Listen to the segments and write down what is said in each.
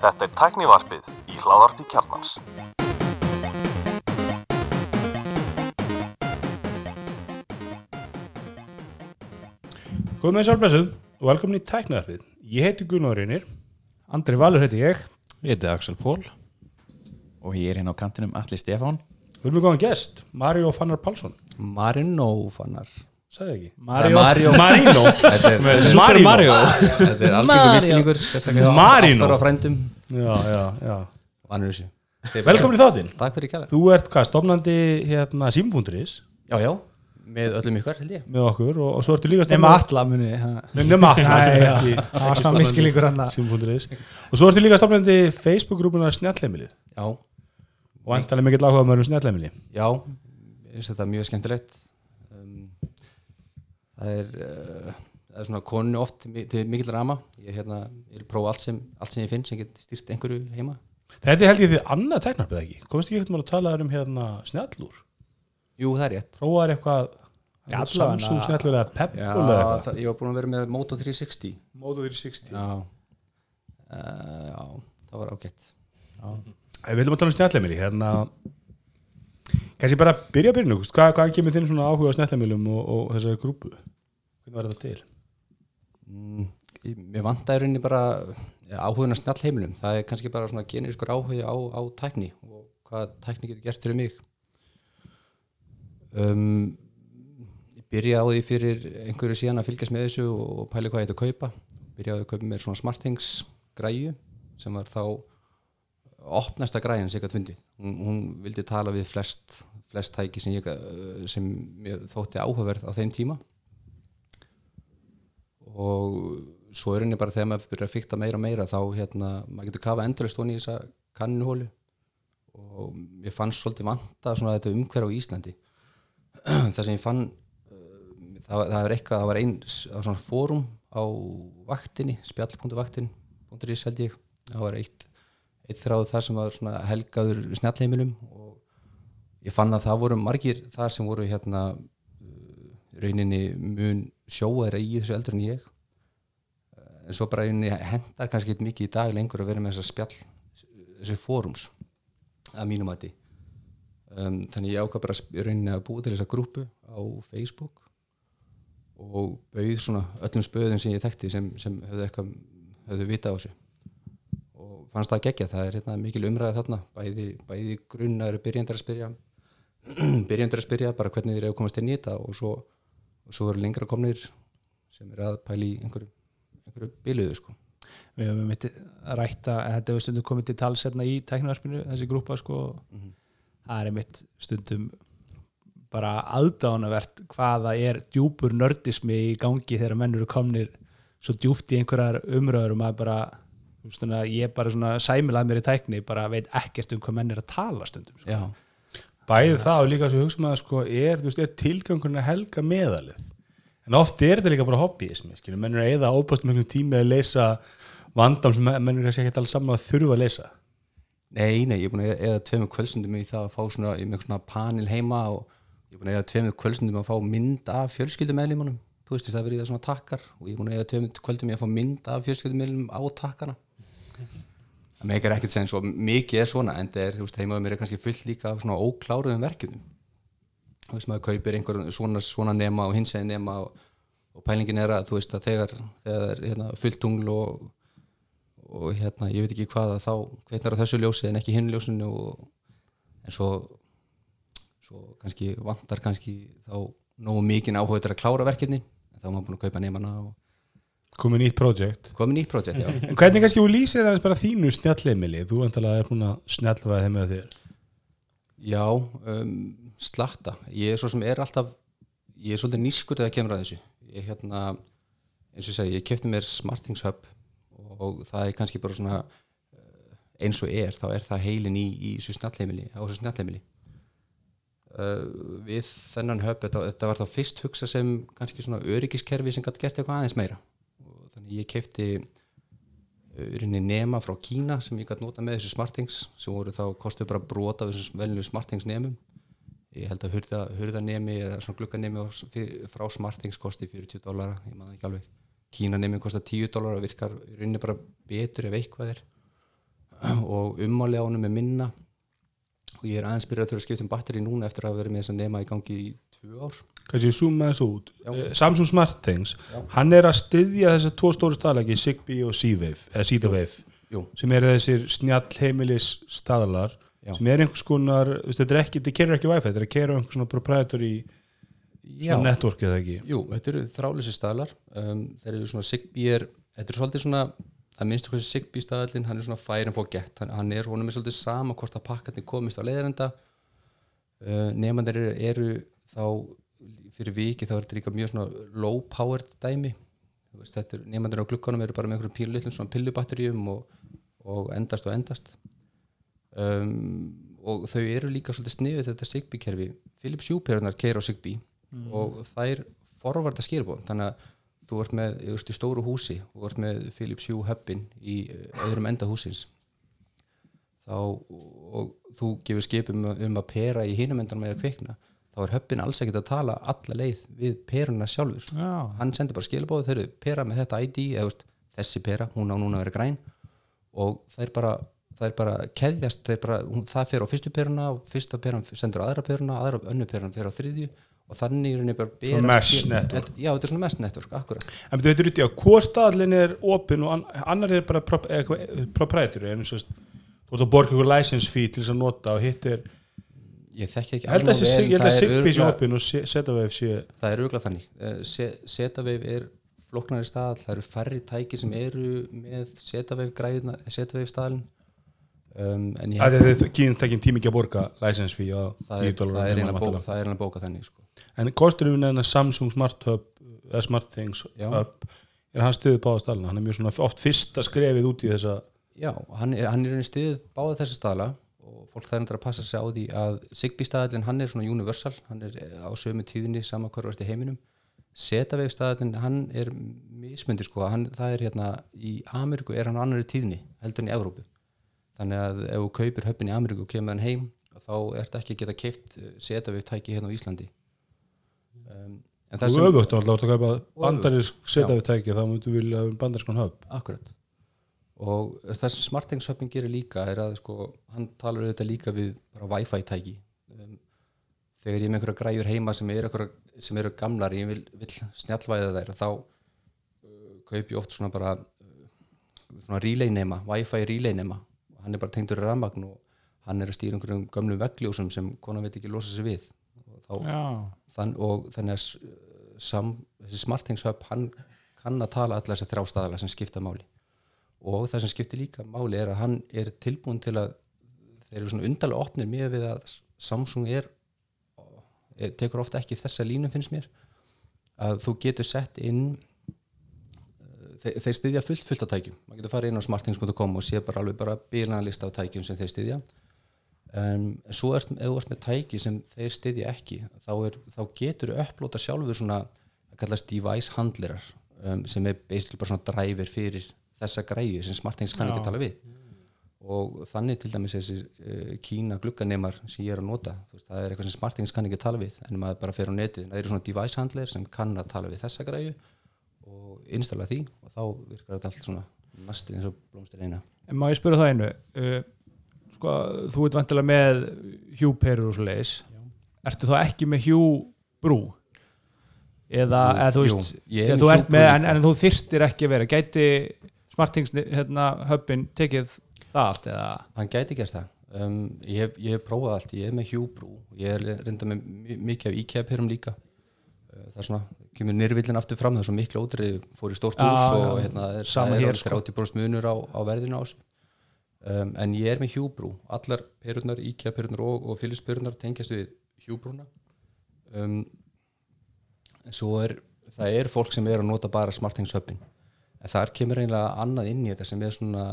Þetta er tæknivarpið í hláðarpi kjarnans. Góð með sálblessuð og velkomin í tæknaðarfið. Ég heiti Gunnar Reynir. Andri Valur heiti ég Ég heiti Axel Pól og ég er hérna á kantinum Alli Stefán Við erum með góðan gest, Mario Fannar Pálsson. Marino fannar Sagði ekki? Mario Marino. Þetta er, Super Mario þetta er miskilningur sérstaklega Marino. áttar á frændum Já, já, já. Vanur þessu Velkomin í þáttinn. Takk fyrir kjæla Þú ert hvað, stofnandi hérna Sim.is Já, já, með öllum ykkar held ég með okkur og, og svo ertu líka stofnandi... alla muni. Nema alla. sem er ekki- Það var svona stofnandi miskilningur hann Sim.is. Og svo ertu líka stofnandi Facebook-grúpunar Snjallheimilið. Já, Og endalega mikill áhuga með Snjallheimilið. já, ég finnst þetta mjög skemmtilegt um, Það er uh, það er svona konu oft til, mi- til mikill rama. Ég hérna, er að prófa allt sem, allt sem ég finn sem get stýrt einhverju heima. Þetta er held ég því annað tæknarpið ekki. Komst ekki eitthvað að tala um hérna Snjallúr? Jú, það er rétt. Prófaðar eitthvað Samsung Snjallúr eða Pebble eða eitthvað? ég var búin að vera með Moto 360 Moto 360. Já, uh, já það var ágætt. Ef Við viljum að tala um snjallheimili hérna kannski bara byrja að byrja nú hvað, hvað kemur þinn svona áhuga á snjallheimilum og, og þessari grúpu? Hvernig var þetta til? mm, Mér vantaði rauninni bara ja, áhugin að snjall heimilum það er kannski bara svona genurískur áhugi á, á tækni og hvað tækni getur gert fyrir mig. Um, Ég byrjaði á því fyrir einhverju síðan að fylgjast með þessu og pæli hvað ég ætti að kaupa. Byrjaði að kaupa mér svona smartthings græju sem var þá opnasta græjan sem ég gæti fundið. Hún, hún vildi tala við flest flest tæki sem ég eh, sem mér þótti áhugaverð á þeim tíma. Og svo er henni bara þegar maður byrjar að fykta meira og meira þá hérna, maður getur kafa endurist honi í þessa kannuhólu og ég fann svolítið vanta svona þetta umhverf á Íslandi. Það sem ég fann uh, það, það er eitthvað, það var einn svona fórum á vaktinni spjall.vaktin.is held ég. Það var eitt, eitt þráð þar sem var svona helgaður snjallheimilum og ég fann að það voru margir þar sem voru hérna uh, rauninni mun sjóaðra í þessu eldur en ég. En svo bara rauninni hendar kannski mikið í dag lengur að vera með þessa spjall þessi fórums að mínum mati. Um, þannig ég ákvað bara rauninni að búa til þessa grúpu á Facebook og bauð svona öllum spöðum sem ég þekkti sem, sem höfðu eitthvað höfðu vita á þessu. Og fannst það gegja, það er hérna, mikil umræða þarna bæði, bæði grunnar byrjandur að spyrja byrjandur að spyrja bara hvernig þeir eru að komast inn í þetta og svo, og svo eru lengra komnir sem eru að pæli einhverju, einhverju biluðu sko. Við höfum mitt rætta Þetta hefur stundum komið til tals hérna í tæknivarpinu þessi grúpa sko. Það er mitt stundum bara aðdánavert hvaða er djúpur nördismi í gangi þegar menn eru komnir svo djúpt í einhverjar umröður og maður bara svona, ég er bara svona sæmilað mér í tækni bara veit ekkert um hvað menn er að tala stundum sko. Já, Bæði það og líka svo hugsa maður sko er, veist, er tilgangurinn að helga meðalið? En oft er þetta líka bara hobbyismi skilur, menn er að eða óbæst með tími að leysa vandam sem menn er kannski ekki alls saman að þurfa að leysa. Nei, nei, ég er búin að eða tveimur kvöldstundum í það að fá svona, er með svona panel heima og ég er búin að eða tveimur kvöldstundum að fá mynd af fjölskyldumeðlimunum þú veist þess að verið svona takkar og ég er búin að eða tveimur kvöldum í að fá mynd af fjölskyldumeðlimum á takkana það meikar ekkert sen svo mikið er svona en er, þú veist, heimaður mér er kannski fullt líka af svona ókláruðum verkefnum. Þú veist, maður kaupir einhver svona, svona nema og hins eginn nema og, og pælingin er að þú veist að þegar, það er hérna, fullt tungl og og hérna, ég veit ekki hvað að þá kveitnar á þessu ljósi en ekki hinn ljósinu og, en svo svo kannski vantar kannski þá nógu mikinn áhuga til að klára verkefni en þá er maður búin að kaupa nefnana og komið nýtt projekt. Komið nýtt projekt, já. En hvernig kannski þú lýsir aðeins bara þínu snjallheimili? Þú endalega er búin að snjallvaða þeim með þér. Já, um, slatta. Ég er svo sem er alltaf ég er svolítið nýskur þegar kemur að þessu. Ég hérna, eins og ég segi, ég kefti mér SmartThings Hub og það er kannski bara svona eh, eins og er, þá er það heilin í, í þessu snjallheimili, á þessu snjallheimili. Uh, við þennan hub, þetta, þetta var þá fyrst hugsa sem kannski svona öryggiskerfi sem gæti gert eitthvað aðeins meira ég kefti urinni nema frá Kína sem ég gæti nota með þessu smartings sem voru þá kostuð bara brota af þessum velinu smartings nemum. Ég held að hurða, hurðanemi eða svona fyrir- frá smartings kosti 40 dólara, ég maður ekki alveg. Kína nefnum kostar 10 dólar og virkar í rauninni bara betur ef eitthvað er. Og ummáli á honum er minna. Og ég er aðeins byrjað að þurfa að skipta um batteri núna eftir að verið með þess að nema í gangi í tvö ár kannski zooma þessu út Já. Eh, Samsung SmartThings, Já. hann er að styðja þessar tvo stóru staðlegi, Zigbee og Z-Wave eða Z-Wave, sem eru þessir snjall heimilis staðlar Já. sem er einhvers konar, þetta er ekki þetta kerir ekki Wi-Fi, þetta er að kera einhvers svona proprietary network eða ekki jú, þetta eru þráleysi staðlar um, þeir eru svona Zigbee er þetta er svolítið svona, að minnstu hvað Zigbee staðallin, hann er svona fire and forget hann, hann er, honum er svolítið sama hvort að pakkarnir komist á leiðarenda uh, nefnandir eru, eru þá fyrir viki þá er þetta líka mjög svona low powered dæmi. Þú veist, er, nefnandir á glukkanum eru bara með einhverjum pílulitlum svona pillubatteríum og, og endast og endast. Um, og þau eru líka svolítið sniðið þetta Zigbee kerfi Philips Hue-perunar keira á Zigbee og þær forvarta skilbóð þannig að þú ert með þú ert í stóru húsi og ert með Philips Hue hubbin í öðrum enda húsins þá og þú gefur skipum um að pera í hinum endan með að kvikna þá er hubbin alls ekkert að tala alla leið við peruna sjálfur. Já, hann sendir bara skilabóð, þeir eru pera með þetta ID eða veist, þessi pera, hún á núna að vera græn. Og það er bara það er bara keðjast, það, bara, hún, það fer á fyrstu peruna og fyrsta peran sendur á aðra peruna, aðra önnu peran fer á þriðju og þannig er henni bara Svona mesh skil- network. Já, þetta er svona mesh network, akkurat. En þetta er út í að hvað staðlinn er opinn og an- annar er bara eða eitthvað, proprietary þú ert að borga ykkur license fee til þess að nota og hitt er Ég þekki ekki að alveg ég held að það er Zigbee sé opinn og Z-Wave sé Það er auðvitað þannig. Eh, Zetaveif er flóknari stað það eru færri tæki sem eru með Zetaveif græðuna Zetaveif staðalinn. Um, en ég að þið kýðin tekinn tími ekki að borga license fee það 10 er, það er eiginlega bóka, það er þannig sko. en kostur við neina Samsung Smart Hub eða Smart Things. Hub er hann stuðið báða staðlina, hann er mjög svona oft fyrsta skrefið út í þessa Já, hann er, hann er stiðið báða þessi staðla og fólk er endur að passa sig á því að Zigbee staðallin hann er svona universal hann er eh, á sömu tíðinni sama hvar vart í heiminum. Zetaveif staðallin hann er mismyndir sko hann, það er hérna í Ameríku er hann á annari tíðinni heldur en í Evrópu. Þannig að ef þú kaupir höppin í Ameríku og kemur hann heim þá ertu ekki að geta keift Zetaveif tæki hérna á Íslandi. Um, sem öfugt, þá ætla að kaupa bandarisk Z-Wave tæki þá myndu vilja bandariskan Hub Akkurat og það sem Smartthings Hubin gerir líka er að sko, hann talar auðvitað líka við bara Wi-Fi tæki. Um, þegar ég er með einhverja græjur heima sem eru, einhverja, sem eru gamlar ég vil, vil snjallvæða þær þá uh, kaup ég oft svona bara uh, svona relay nema Wi-Fi relay nema. Og hann er bara tengdur í rafmagn og hann er að stýra einhverjum gömlum veggljósum sem konan veit ekki losa sig við. Og, þá, þann, og þannig að s- sam, þessi Smartthings Hub hann kann að tala alla þessar þrjá staðala sem skipta máli og það sem skiptir líka máli er að hann er tilbúin til að þeir eru svona undarlega opnir með við að Samsung er, er tekur ofta ekki þessa línum finnst mér. Að þú getur sett inn eh, þeir, þeir styðja fullt fullt af tækjum. Maður getur farið inn á smartthings.com og sé bara alveg bara bílana lista af tækjum sem þeir styðja. En svo ert, ef þú ert með tæki sem þeir styðja ekki þá, er, þá getur þú upplóta sjálfur svona það kallast device handlerar um, sem er basically bara svona driver fyrir þessa græði sem smartthings kann ekki tala við. Og þannig til dæmis þessi uh, Kína glugganemar sem ég er að nota veist, það er eitthvað sem smartthings kann ekki tala við en maður bara fer á netið, það eru svona device handler sem kann að tala við þessa græði og installa því og þá virkar þetta allt svona næstu eins og blómstir eina. En má ég spyrja það einu? Uh, sko, þú ert vantilega með Hugh perur og svo leiðis ertu þá ekki með Hugh brú eða, Jú, eða þú jú, veist er eða þú ert með, en, en þú þyrtir ekki að vera. Gæti smartings hérna, höppin tekið það allt eða? Hann gæti gert það. Um, ég, hef, ég hef prófað allt, ég er með Hue Brú ég er reynda með mi- mikið af IKEA-pyrum líka. Uh, það er svona, kemur nýrvillin aftur fram. Það er svo miklu ótrið, fór í stórt hús og já, hérna, er, það er alveg sko. 30% munur á, á verðinu á þessu. Um, en ég er með Hue Brú allar perurnar, IKEA-perurnar og, og Philips-perurnar tengjast við Hue Brúna um, svo er það er fólk sem er að nota bara SmartThings Hubin en þar kemur eiginlega annað inn í þetta sem er svona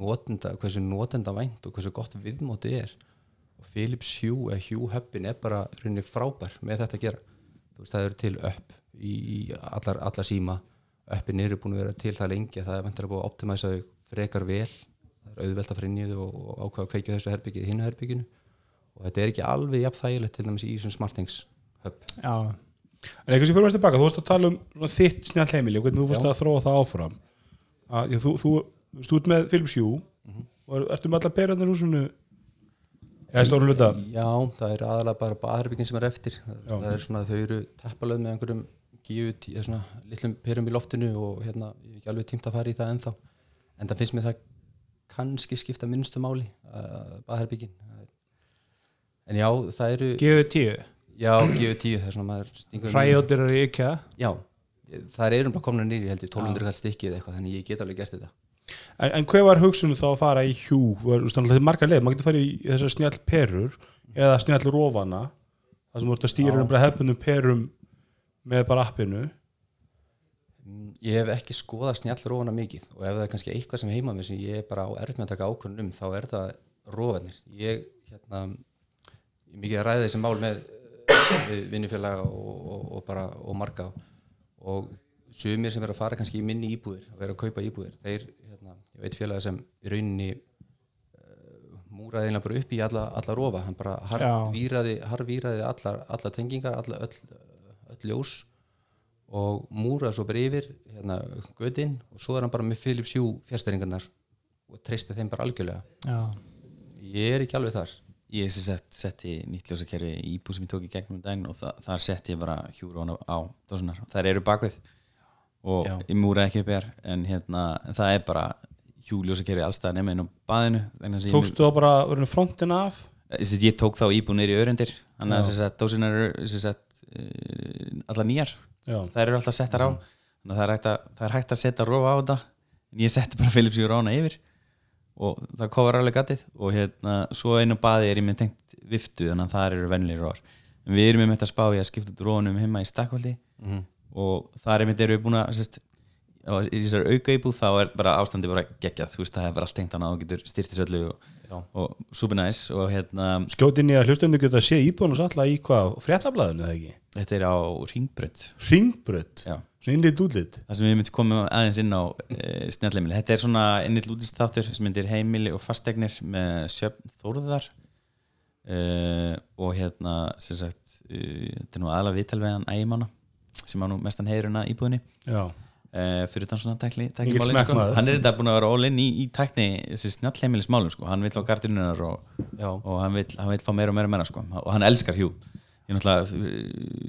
notenda, hversu notenda vænt og hversu gott viðmóti er. Og Philips Hue eða Hue Hubin er bara rauninni frábær með þetta að gera. Veist það eru til upp í, allar, allar síma. Uppin eru búin að vera til það lengi að það er vantar að búið að optimæsa þau frekar vel. Það er auðvelt að fara inn í þau og, og ákveða að kveikja þessu herbyggið hinnu herbygginu og þetta er ekki alveg jafn þægilegt til dæmis í þessum SmartThings Hub. Já, En eitthvað sem fyrir mest tilbaka, þú varst að tala um svona þitt snjall heimili og hvernig þú varst Já. að þróa það áfram. Að, já, þú, þú, þú stútt með Philips Hue. Mhm. og er, ertu með allar perjarnir húsinu? Eða stórum hluta? Já, það er aðalega bara baðherbyggin sem er eftir. Það er svona, þau eru teppalöð með einhverjum gíu, eða svona litlum perum í loftinu og hérna, ég hef ekki alveg tímt að fara í það ennþá. En það finnst mér það kannski skipta minnstu máli baðherbyggin en já, það eru Gjöðu tíu, já, gíu tíu, það er svona maður stingur hræjóttir eru ekki já, það er bara komna nýri, heldur 1200 kall stykki eða eitthvað, þannig ég get alveg gert þetta. En, en hver var hugsunum þá að fara í Hue var, þú veist, þetta er margar leið, maður getur farið í þessar snjall perur eða snjall rofana það sem voru að stýra um bara hefnum perum með bara appinu. Mm, Ég hef ekki skoðað snjallrófana mikið og ef það er kannski eitthvað sem heima mér sem ég er bara á erfitt með að taka ákvörðun um þá er það rófanir. Ég hérna, ég mikið að ræða þessi mál með vinnufélaga og, og, og bara og marga. Og sumir sem er að fara kannski í minni íbúðir og er að kaupa íbúðir, þeir, hérna, ég veit félaga sem í rauninni uh, múraði einlega bara upp í alla, alla rófa, hann bara harvíraði allar, allar tengingar, allar, öll, öll ljós og múraði svo bara yfir hérna, gödinn og svo er hann bara með Philips Hue fjastæringarnar og treysti þeim bara algjörlega. Já, ég er ekki alveg þar Ég sett, setti nýtt ljósakerfi í íbú sem ég tók í gegnum um daginn og þa þar setti ég bara hjúrón á, á dósunar þær eru bakvið og Já. ég múraði ekki upp hér en hérna, það er bara hjúljósakerfi allstað nema inn á baðinu tókstu þá bara verið frontin af? Að ég tók þá íbú neyri örendir þannig að dósinar eru uh, allar nýjar. Já, þær eru alltaf settar á. Það er hægt að, er að setja rofa á þetta en ég setti bara Philips Hue rána yfir og það kofar alveg gatið og hérna, svo einu baði er ég með tengt viftu þannig að það eru vennilegir róar en við erum með þetta spá í að skipta út rónum heima í stakkvaldi Mhm. og þar einmitt erum við búin að sérst, í þessar auka íbúð þá er bara ástandi bara geggjað, þú veist það er bara allt tengt hana og getur styrtis öllu og. Og super nice og hérna skjótin í að hlustundu geta að sé íbúin og salla í hvað, fréttablaðinu eða ekki? Þetta er á ringbrönd ringbrödd, Já. svona innlít útlit? Það sem við myndum komum aðeins inn á e, snjallheimili, þetta er svona innit lútist þáttur sem myndir heimili og fastegnir með sjöfn þórðar e, og hérna sem sagt, e, þetta er nú við hann ægimanna sem á nú mestan heiðurina íbúðinni. Já, e, fyrir þann svona tækli, tækli málin, sko. hann er þetta búin að vera all in í, í tækni þessi snjallheimilismálum sko. hann vill á gardinunar og, og hann vill, hann vill fá meira og meira og meira sko. og hann elskar hjú ég náttúrulega,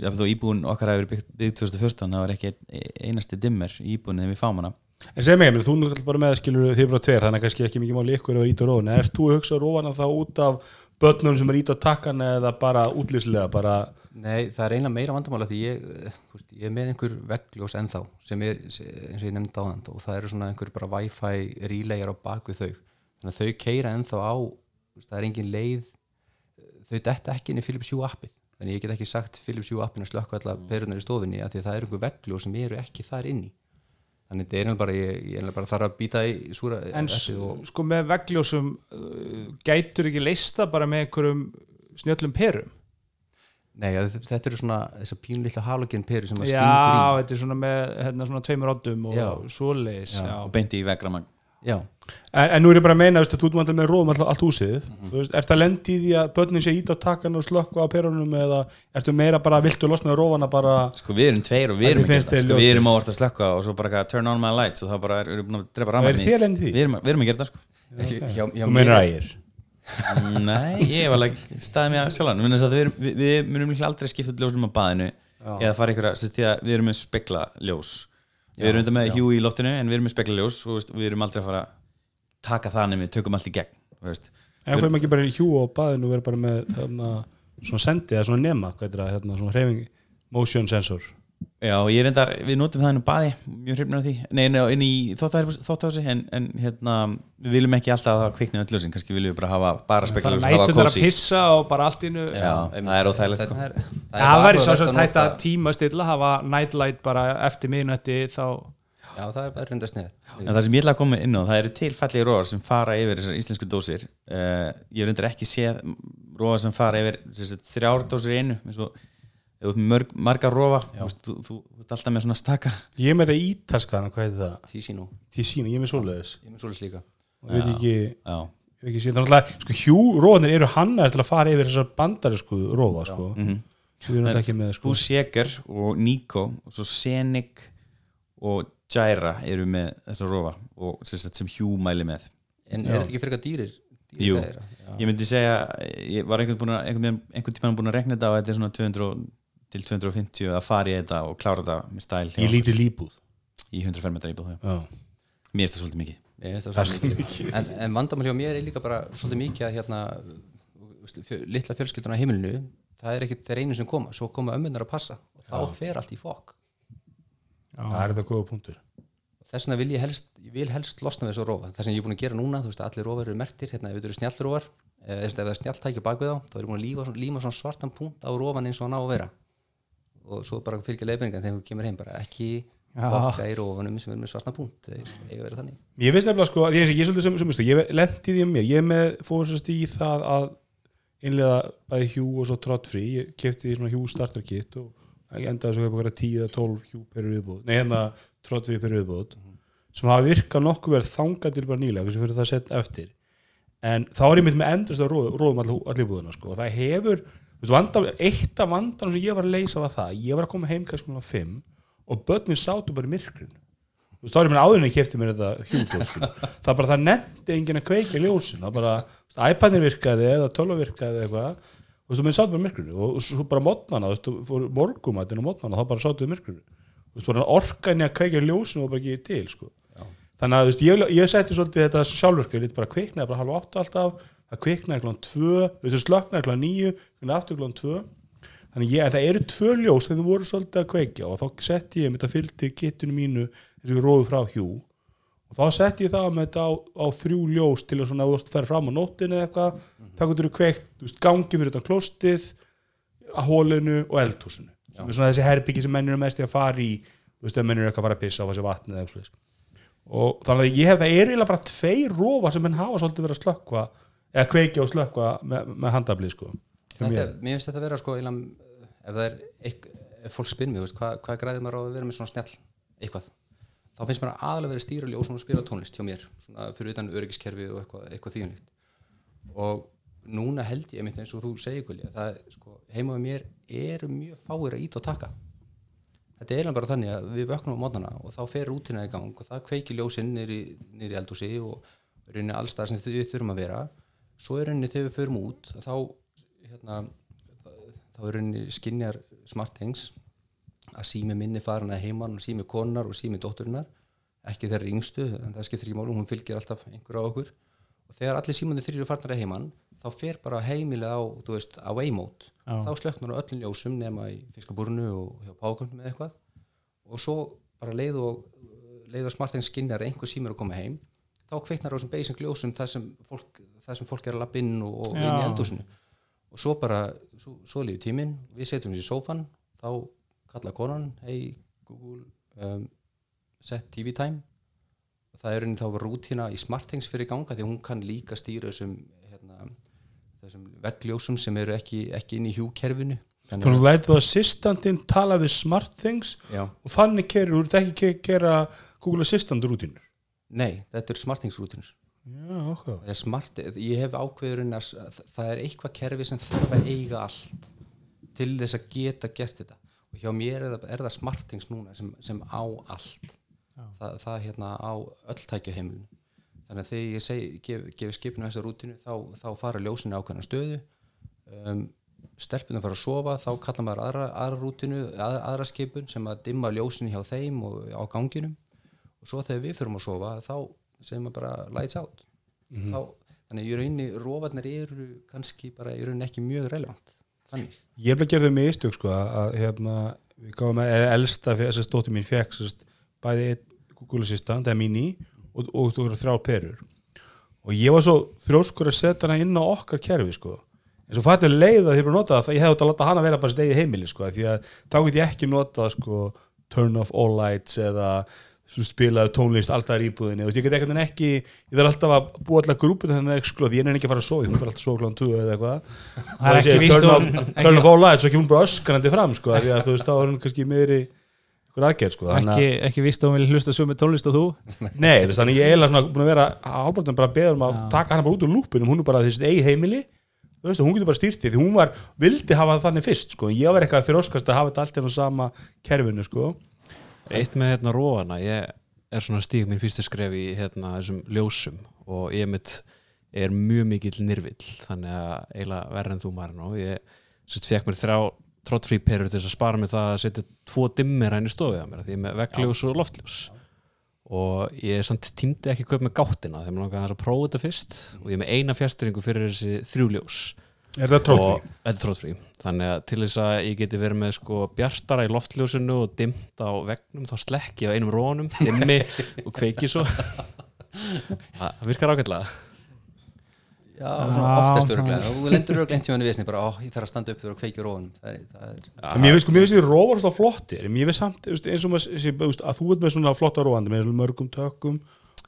ef þú íbúin okkar hefur byggt, byggt 2014, það var ekki ein- einasti dimmer íbúin þegar við fáum hana en segð mig, þú náttúrulega bara með skilur þið bara tveir, þannig að kannski ekki mikið máli ykkur að íta rófana, er þú að hugsa rófana þá út af börnum sem er íta á takkan eða bara útlýslega, bara Nei, það er eiginlega meira vandamála því ég, eh, veist, ég er með einhver veggljós ennþá sem er eins og ég nefndi á þann og það eru svona einhver bara wifi relayar á baku þau. Þannig að þau keira ennþá á veist, það er engin leið þau detta ekki inn í Philips Hue appið. Þannig ég get ekki sagt Philips Hue appinu slökka alla perunar í stofinni af því að það eru einhver veggljós sem eru ekki þar inni þannig þetta er eiginlega bara ég, ég eiginlega bara þarf að býta í súra en og, sko með vegljósum uh, gætur ekki leista bara með einhverjum snjöllum perum Nei, þetta eru svona þessar pínlítla halogen peru sem að Já, stingur í þetta er svona með hérna, svona tveimur oddum og Já. svoleiðis já. og beinti í vegramag Já, en, en nú er ég bara að meina, veist, að þú ert vantar með rófum allt, allt húsið, þú veist, eftir að lendi í því að börnin sé íta á takkan og slökka á perunum eða ertu meira bara, viltu losna rófana bara, sko við erum tveir og við Að erum ekki þetta, sko, við erum ávart að slökka og svo bara turn on my lights og þá bara erum við búin að drepa er því? við erum, við erum að gera þetta sko. Ekki, hjá, hjá Þú er- ægir. Nei, ég hef alveg staðið mér að sjálfan. Við, við, við, við munum líklega aldrei skipta ljósum á baðinu eða fara ykkur að, því að við erum með spekla ljós við erum þetta með hjú í loftinu en við erum með spekla ljós og við erum aldrei að fara að taka það nefnir, tökum allt í gegn en fyrir maður ekki bara í hjú og baðinu og vera bara með hérna, svona sendi eða svona nema, hvað er það, hérna, svona hreyfing motion sensor Já, ég reyndar, við notum það inn á baði mjög hrifnir af því, nei, nei, inn í þóttási en, en hérna við viljum ekki alltaf að það kvikna öll ljósin kannski viljum við bara hafa bara fara ljós hafa nætunar að pissa og bara allt innu Já, það er óþægilegt sko. það er- Það er það væri svo sem tætt að tíma stilla hafa nightlight bara eftir miðnætti þá Já, það er bara reynda snið En það sem ég ætla að koma inn á, það eru til fallegi róar sem fara yfir þessar íslensku dósir. Uh, ég reyndar ekki séð róar sem fara yfir þessi, þrjár dósir í einu eins og með mörg, margar rófa þú, veist, þú, þú, þú ert alltaf með svona staka. Ég er með það ítaskana, hvað heitir það? Því sínu, Því sína, ég er með svoleiðis. Ég er með svoleiðis líka. Og veit ekki, Já, ég veit ekki síðan, náttúrulega, sko, hjú rófanir eru hannar til að fara yfir þessar bandari sko, rófa, sko Mhm. sem við erum náttúrulega ekki með sko. Búsjeker og Nico og svo Senig og Jaira eru með þessa rofa og sem, sagt, sem Hugh mæli með. En er þetta ekki fyrir eitthvað dýrir? dýrir Jú. ég myndi segja, ég var einhvern, búin að, einhvern, einhvern tímann búin að rekna þetta og þetta er svona 200 til 250 að fara í þetta og klára þetta með stæl hjá í lítið líbúð? Í 105 metra íbúð já. já. mér finnst það svolítið mikið. Svolítið mikið. en, en vandamál hjá mér er líka bara svolítið mikið að hérna fjö, litla fjölskylduna á heimilinu það er ekki þeir einu sem koma, svo koma ömmunar að passa og þá fer allt í fokk. Það er þetta góða punktur. Þess vegna vil ég helst, ég vil helst losna við þessu rofa. Það sem ég er búin að gera núna, þú veist að allir rofar eru mertir hérna ef þetta eru snjallrófar eða ef það er snjalltæki bak við þá, þá er ég búin að líma, líma svona svartan punkt á rofan eins og hann á að vera og svo bara fylgja leiðbendingan þegar þú kemur heim bara ekki bokka í rofunum sem er með svartan punkt þeir eiga vera þannig. Ég veist nefnilega sko, að ég, ég er svolítið sem, sem, sem ég lendi því um mér, ég með fórsast í það að innlega bæði hjú og svo trott frí, ég kefti því svona hjú starter kit og endaði svo hefur 10 eða 12 hjú per viðbúð, nei hérna trott frí per viðbúð, sem hafa virkað nokkuð verið þangað til bara nýlega, sem fyrir það sett eftir. En þá er ég mynd með endast að róðum allir vandam, eitt af vandanum sem ég var að leysa var það ég var að koma heim kannski svona 5 og börnin sátu bara í myrkrun þú veist, þá er ég með áðurinn ég kefti mér þetta hjúdótt sko. það bara, það nefndi enginn að kveikja ljósin. Það bara, iPadin virkaði eða tölva virkaði eða eitthvað. Þú veist, þú minn sátu bara í myrkrunu og, og svo bara mótnana, þú veist, þú fór morgumættin og mótnana, þá bara sátu í myrkrunu þú veist, bara orkan í að kveikja ljósin og bara ekki til, sko. Þannig að þú veist, ég, ég það kviknaði tvö, þú veist, slöknaði klán níu kviknaði aftur klán tvö. Þannig ég, það eru tvö ljós þegar þú voru svolítið að kveikja og þá setti ég þetta fylgdi kittinu mínu þessu róðu frá hjú og þá setti ég það með þetta á, á þrjú ljós til að þú ert að fara fram á nóttinu eða eitthvað, mm -hmm. þá getur þú kveikt þú veist, gangi fyrir þetta klóstið að hólinu og eldhúsinu sem er svona þessi herbyggi sem mennir er mest í að fara í þú veist, ef mennir er eitthvað að fara að pissa á þessi vatni eða eitthvað og þannig að ég hef það er eiginlega bara tveir rófa sem menn hafa svolítið verið að slökkva eða kveikja og slökkva með, með handafli sko. Mér. finnst þetta að vera sko eiginlega, ef það er eitth, ef fólk spyr mig, hvað, hvað græðir maður á að vera með svona snjall eitthvað þá finnst mér aðalega verið stýra ljós og spila tónlist hjá mér, svona fyrir utan öryggiskerfi og eitthvað, eitthvað þýjunlíkt og núna held ég einmitt eins og þú segir Gulli, að það sko, heima með mér eru mjög fáir að íta og taka þetta er bara þannig að við vöknum á mótnana og þá fer rútina í gang og það kveiki ljósinn í eldhúsi og rauninni allstað sem þau þurfum að vera svo er rauninni þegar við förum út þá hérna, þá er rauninni skinjar smart things að sími minni farin að heiman og sími konar og sími dótturinnar ekki þeirra yngstu, en það skiptir ekki málum hún fylgir alltaf einhver á okkur. Og þegar allir símandi þrýru farnar að heiman þá fer bara heimilið á, þú veist, á Já. þá slöknar á öllum ljósum nema í fiskabúrunu og hjá páköndum eða eitthvað. Og svo bara leið og leið og smart things skinjar einhver símir að koma heim þá kveiknar á þessum basic ljósum það sem fólk, það sem fólk er að lappa inn og, og inn í Já. eldhúsinu. Og svo bara, svo, svo líður tíminn. Við setjum þessi sófan þá kalla konan, hey Google um, set TV time. Það er raunin þá rútina í SmartThings fyrir ganga því að hún kann líka stýra þessum, hérna, þessum veggljósum sem eru ekki, ekki inn í hjúkerfinu. Þannig að þú lætið assistantinn tala við smart things Já, og þannig kerir, þú ekki að gera Google Assistant rútinur nei, þetta eru SmartThings rútinur Já, er smart, ég hef ákveðurinn að það er eitthvað kerfi sem þarf að eiga allt til þess að geta gert þetta. Og hjá mér er það, er það smartings núna sem, sem á allt. Það, það hérna á öll tækja heimilinu þannig að þegar ég seg, gef, gef skipinu þessa rútinu þá, þá fara ljósinni ákveðna stöðu. Um, stelpunum fara að sofa þá kallar maður aðra, aðra rútinu aðra, aðra skipun sem að dimma ljósinni hjá þeim og á ganginum og svo þegar við fyrum að sofa þá segir maður bara lights out. Þá, þannig í rauninni rófarnir eru kannski bara í rauninni ekki mjög relevant. Þannig. Ég er bara gera þau mistök sko að, hérna, við gáum að elsta þess að stóttir mín fekk sérst, bæði Google Assistant eða mini og, og þú verður þrjá perur. Og ég var svo þrjóskur að setja hana inn á okkar kerfi sko. En svo fættu leið að þið bara nota það það ég hefði átt að láta hana vera bara stegið heimili sko því að þá get ég ekki nota sko turn off all lights eða spilaðu tónlist alltaf í íbúðinni. Og ég get ekkert en ekki ég þarf alltaf að búa alltaf grúpu þannig með exklóð ég er ekki að fara að sofa, hún fyrir alltaf að sofa kláðan 2 eða eitthvað. Það er ekki víst turn off all lights og ekki hún bara öskrandi fram sko, því að þú veist þá er hún kannski meðri ykkur aðgerð sko, að ekki, ekki víst að hún vil hlusta sömu tónlist og þú? Nei, veist, þannig ég er eiginlega svona búin að vera hálfpartin bara að beða um að taka hana bara út úr lúpinum, hún er bara þessi eigi heimili. Veist, hún getur bara stýrt því því hún var, vildi hafa það þannig fyrst sko. ég var eitthvað þróskast að hafa þetta allt í sama kerfinu sko. Eitt með hérna róana, ég er svona stíg mín fyrstu skref í hérna þessum ljósum og ég mitt er mjög mikill nirvill þannig að eiginlega verður en þú maður og ég sérst fekk mér þrjá tróttfrí perur til þess að spara mig það að setja tvo dimmir hægni stofið á mér því ég er með veggljós og loftljós. Og ég samt tímdi ekki að kaupa með gáttina þegar maður langaði aðeins að prófa þetta fyrst. Og ég er með eina fjastringu fyrir þessi þrjú ljós er það trótt og þetta er trótfrí þannig að til þess að ég geti verið með sko bjartara í loftljósinu og dimmt á vegnum þá slekki ég á einum rónum dimmi og kveiki svo. Það virkar ágætlega. Já, svona oftast öruglega þú lendur öruglega einhvern tímann í vesni bara, ó, ég þarf að standa upp þegar og kveikja rónum. Það er, það er, En mér finnst sko, mér finnst því róvar svona flottir en mér finnst samt, þú veist, eins og maður sé, þú veist, að þú ert með svona flotta róandi með svona mörgum tökum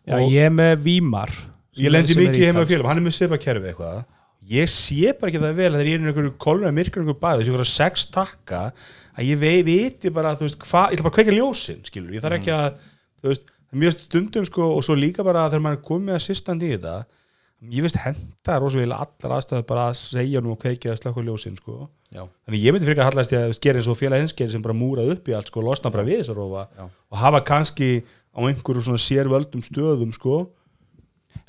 Já, og ég er með Vímar ég lendi sem er mikið heima ítalskt. félum, hann er með sepa kerfi eitthvað ég sé bara ekki það vel þegar ég er í einhverju koluna myrkur einhverju bæði, þessi einhverja sex takka að ég vei, viti bara, þú veist, hvað ég ætla bara að kveika ljósin, skilur, ég þarf ekki að þú veist, mjög stundum sko og svo líka bara þegar maður er komið að sýstandi í þetta ég veist henda rosalega allar aðstæður bara að segja nú og kveikið að slökka ljósin sko. Já, Þannig ég myndi fyrir að hallast í að þú veist, gera eins og félag hinskeri sem bara múrað upp í allt sko,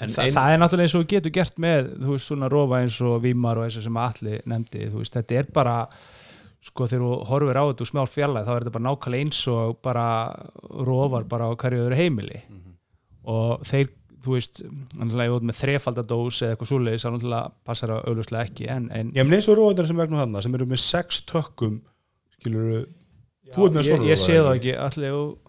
en Þa, ein, það er náttúrulega eins og þú getur gert með þú veist svona rofa eins og Vímar og þessu sem Alli nefndi, þú veist, þetta er bara sko þegar þú horfir á þetta úr smál fjallæð þá er þetta bara nákvæmlega eins og bara rofar bara á hverju öðru heimili. Og þeir, þú veist náttúrulega þú ert með þrefaldadós eða eitthvað svoleiðis þá náttúrulega passar það augljóslega ekki en, en Ég minn eins og róðar sem vegna þarna sem eru með sex tökkum skilur þú ert með ég, svona ég sé það ekki allir og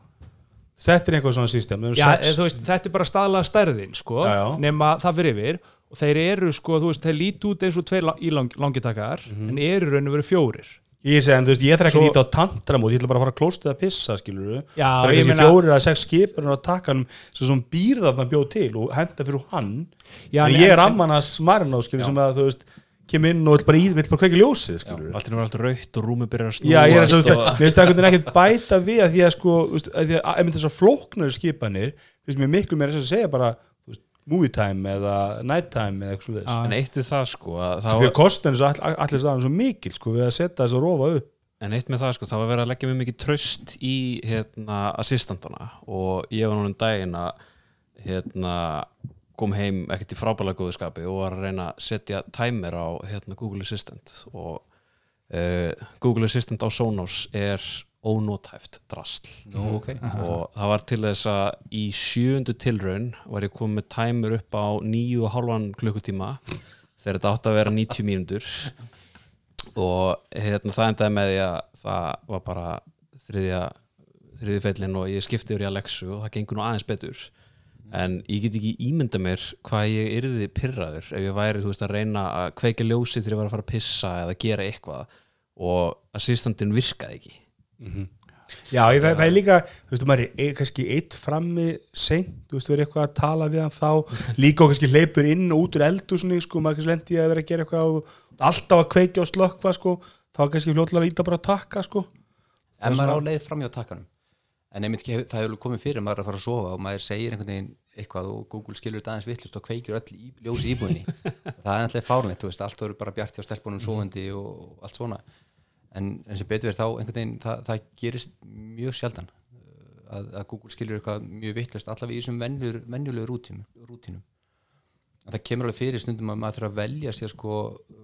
Þetta er eitthvað svona system Já, eða, þú veist, þetta er bara staðlega stærðin sko, nema það fyrir yfir. Og þeir eru, sko, þú veist, þeir líti út eins og tveir í lang, langitakar Mhm. en eru raun og veru fjórir. Ég þú veist, ég þarf ekki að líta á tantramót ég ætla bara að fara að klósta að pissa, skilur Já, það er ekki meina- fjórir að sex skipur á takkanum sem svona býrða það bjóð til og henda fyrir hann. Já, en en- ég er amman að smarna á, skilur, sem að, þú veist, kem inn og vill bara, í, vill bara kveika ljósið, allt er alltaf raukt og rúmi byrjar að snúa Já, ég er að mér það veginn ekkert bæta við að því að sko, þú veist, að því að þessar flóknari skipanir, finnst mér miklu meira þess að segja bara, þú veist, movie time eða night time eða eitthvað þess. en eitt við það sko að Því að það, kostin er allir staðan svo mikil, sko, við að setja þess að rofa upp. en eitt með það sko það var verið að leggja mjög mikið tröst í hérna assistantana og ég var núna um daginn að hérna kom heim ekkert í frábælega góðu skapi og var að reyna að setja timer á hérna, Google Assistant og uh, Google Assistant á Sonos er ónótæft drasl. Nú, ok. Og það var til þess að í sjöundu tilraun var ég komið timer upp á níu og hálfan klukkutíma þegar þetta átti að vera 90 mínútur. Og hérna, það endaði með því að það var bara þriðja þriðji feillin og ég skipti yfir í Alexu og það gengur nú aðeins betur en ég get ekki ímynda mér hvað ég yrði pyrraður ef ég væri þú veist að reyna að kveika ljósi þegar ég var að fara að pissa eða gera eitthvað. Og assistantin virkaði ekki. Já, ég, það, það er líka, þú veist, maður er kannski eitt frammi seint, þú veist, verið eitthvað að tala við hann þá, líka og kannski hleypur inn og út úr eldúsni, sko, maður kannski lendi að vera að gera eitthvað og alltaf að kveikja og slökkva, sko, þá kannski fljótlega að líta bara að takka, sko. en maður er á leið fram hjá takkanum en einmitt það hefur komið fyrir maður að fara að sofa og maður segir einhvern veginn eitthvað og Google skilur þetta aðeins vittlust og kveikir öll í, ljósi í íbúðinni. Það er alltaf fárlegt, þú veist, allt verður bara bjart hjá stelpunum sofandi og allt svona. En, en sem betur verið þá einhvern veginn það, það gerist mjög sjaldan uh, að, að Google skilur eitthvað mjög vittlust allavega í þessum rútínum, rútínum. En það kemur alveg fyrir stundum að maður þarf að velja sér sko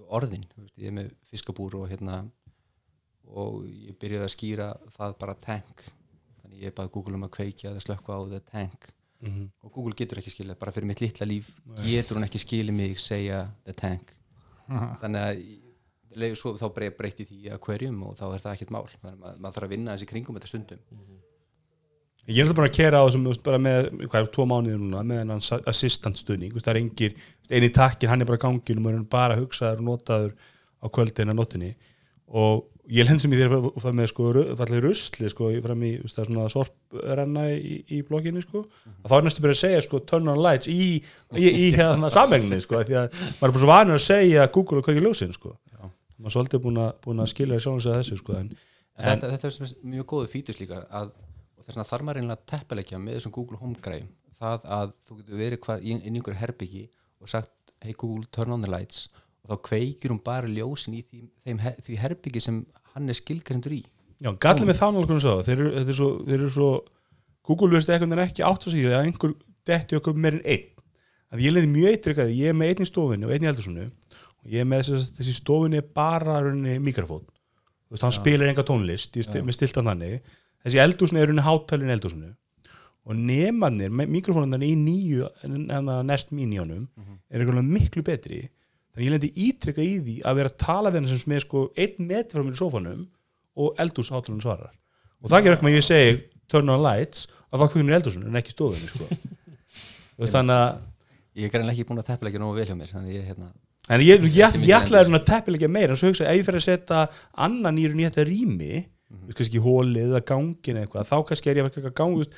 orðin, veist, ég er með fiskabúr og hérna og ég byrjaði að skýra það bara tank ég baði Google um að kveikja eða slökka á the tank. Og Google getur ekki skilja bara fyrir mitt litla líf getur hún ekki skilja mig segja the tank. Þannig að leið, svo, þá brey- breyti því að hverjum og þá er það ekkert mál. Þannig að maður, maður þarf að vinna þessi kringum þetta stundum. Ég er alltaf bara að kera á þessum, bara með, hvað er, tvo mánuðir núna, með hennan assistant veist, það er engir, eini takkin, hann er bara á ganginum og hann er bara hugsaður og notaður á kvöldin að notinni og ég held sem ég þegar að fara með, sko, fallið rusli, sko, fram í, það svona sorprenna í, í blokkinni, sko, að þá er næstu byrja að segja, sko, turn on lights í, í, í hérna samengni, sko, því að maður er bara svo vanur að segja Google og hvað ekki ljósin, sko. Maður er svolítið búin að, búin að skilja sjálfins að þessu, sko, en, en þetta, þetta er mjög góðu fítus líka að, þarf maður einlega teppilegja með þessum Google Home græm það að þú getur verið hvar, inn inn í einhverju herbyggi og sagt hey Google turn on the lights þá kveikir hún bara ljósin í því, þeim, því herbyggi sem hann er skilgrendur í. Já, gallið með þá náttúrulega svo þeir eru, svo, eru svo Google veist eitthvað en ekki átt að segja að einhver detti okkur meir en einn. Að ég leiði mjög eittrykk að ég er með einn í stofunni og einn í eldursunu og ég er með þessi, þessi stofunni er bara mikrofón. Þú veist, hann spilar enga tónlist ég sti, með stiltan þannig. Þessi eldursunni er hátælinn eldursunu og nemannir með mikrofónundan í nýju næst mínjónum er eitthvað miklu betri þannig ég lendi ítrykka í því að vera að tala við hann sem með sko einn metr frá mér í sófanum og eldúshátulun svarar og það gerir ekki með ég segi turn on lights að það kveiknir eldúsun en ekki stofunni sko. Þannig að ég er greinlega ekki búin að teppilegja nógu vel hjá mér þannig ég hérna en ég, ég, ég, ætlaði að teppilegja meira en svo hugsa ef ég fer að setja annan í þetta rými mm -hmm. kannski hólið eða gangin eða eitthvað þá kannski er ég að vera gang þú veist,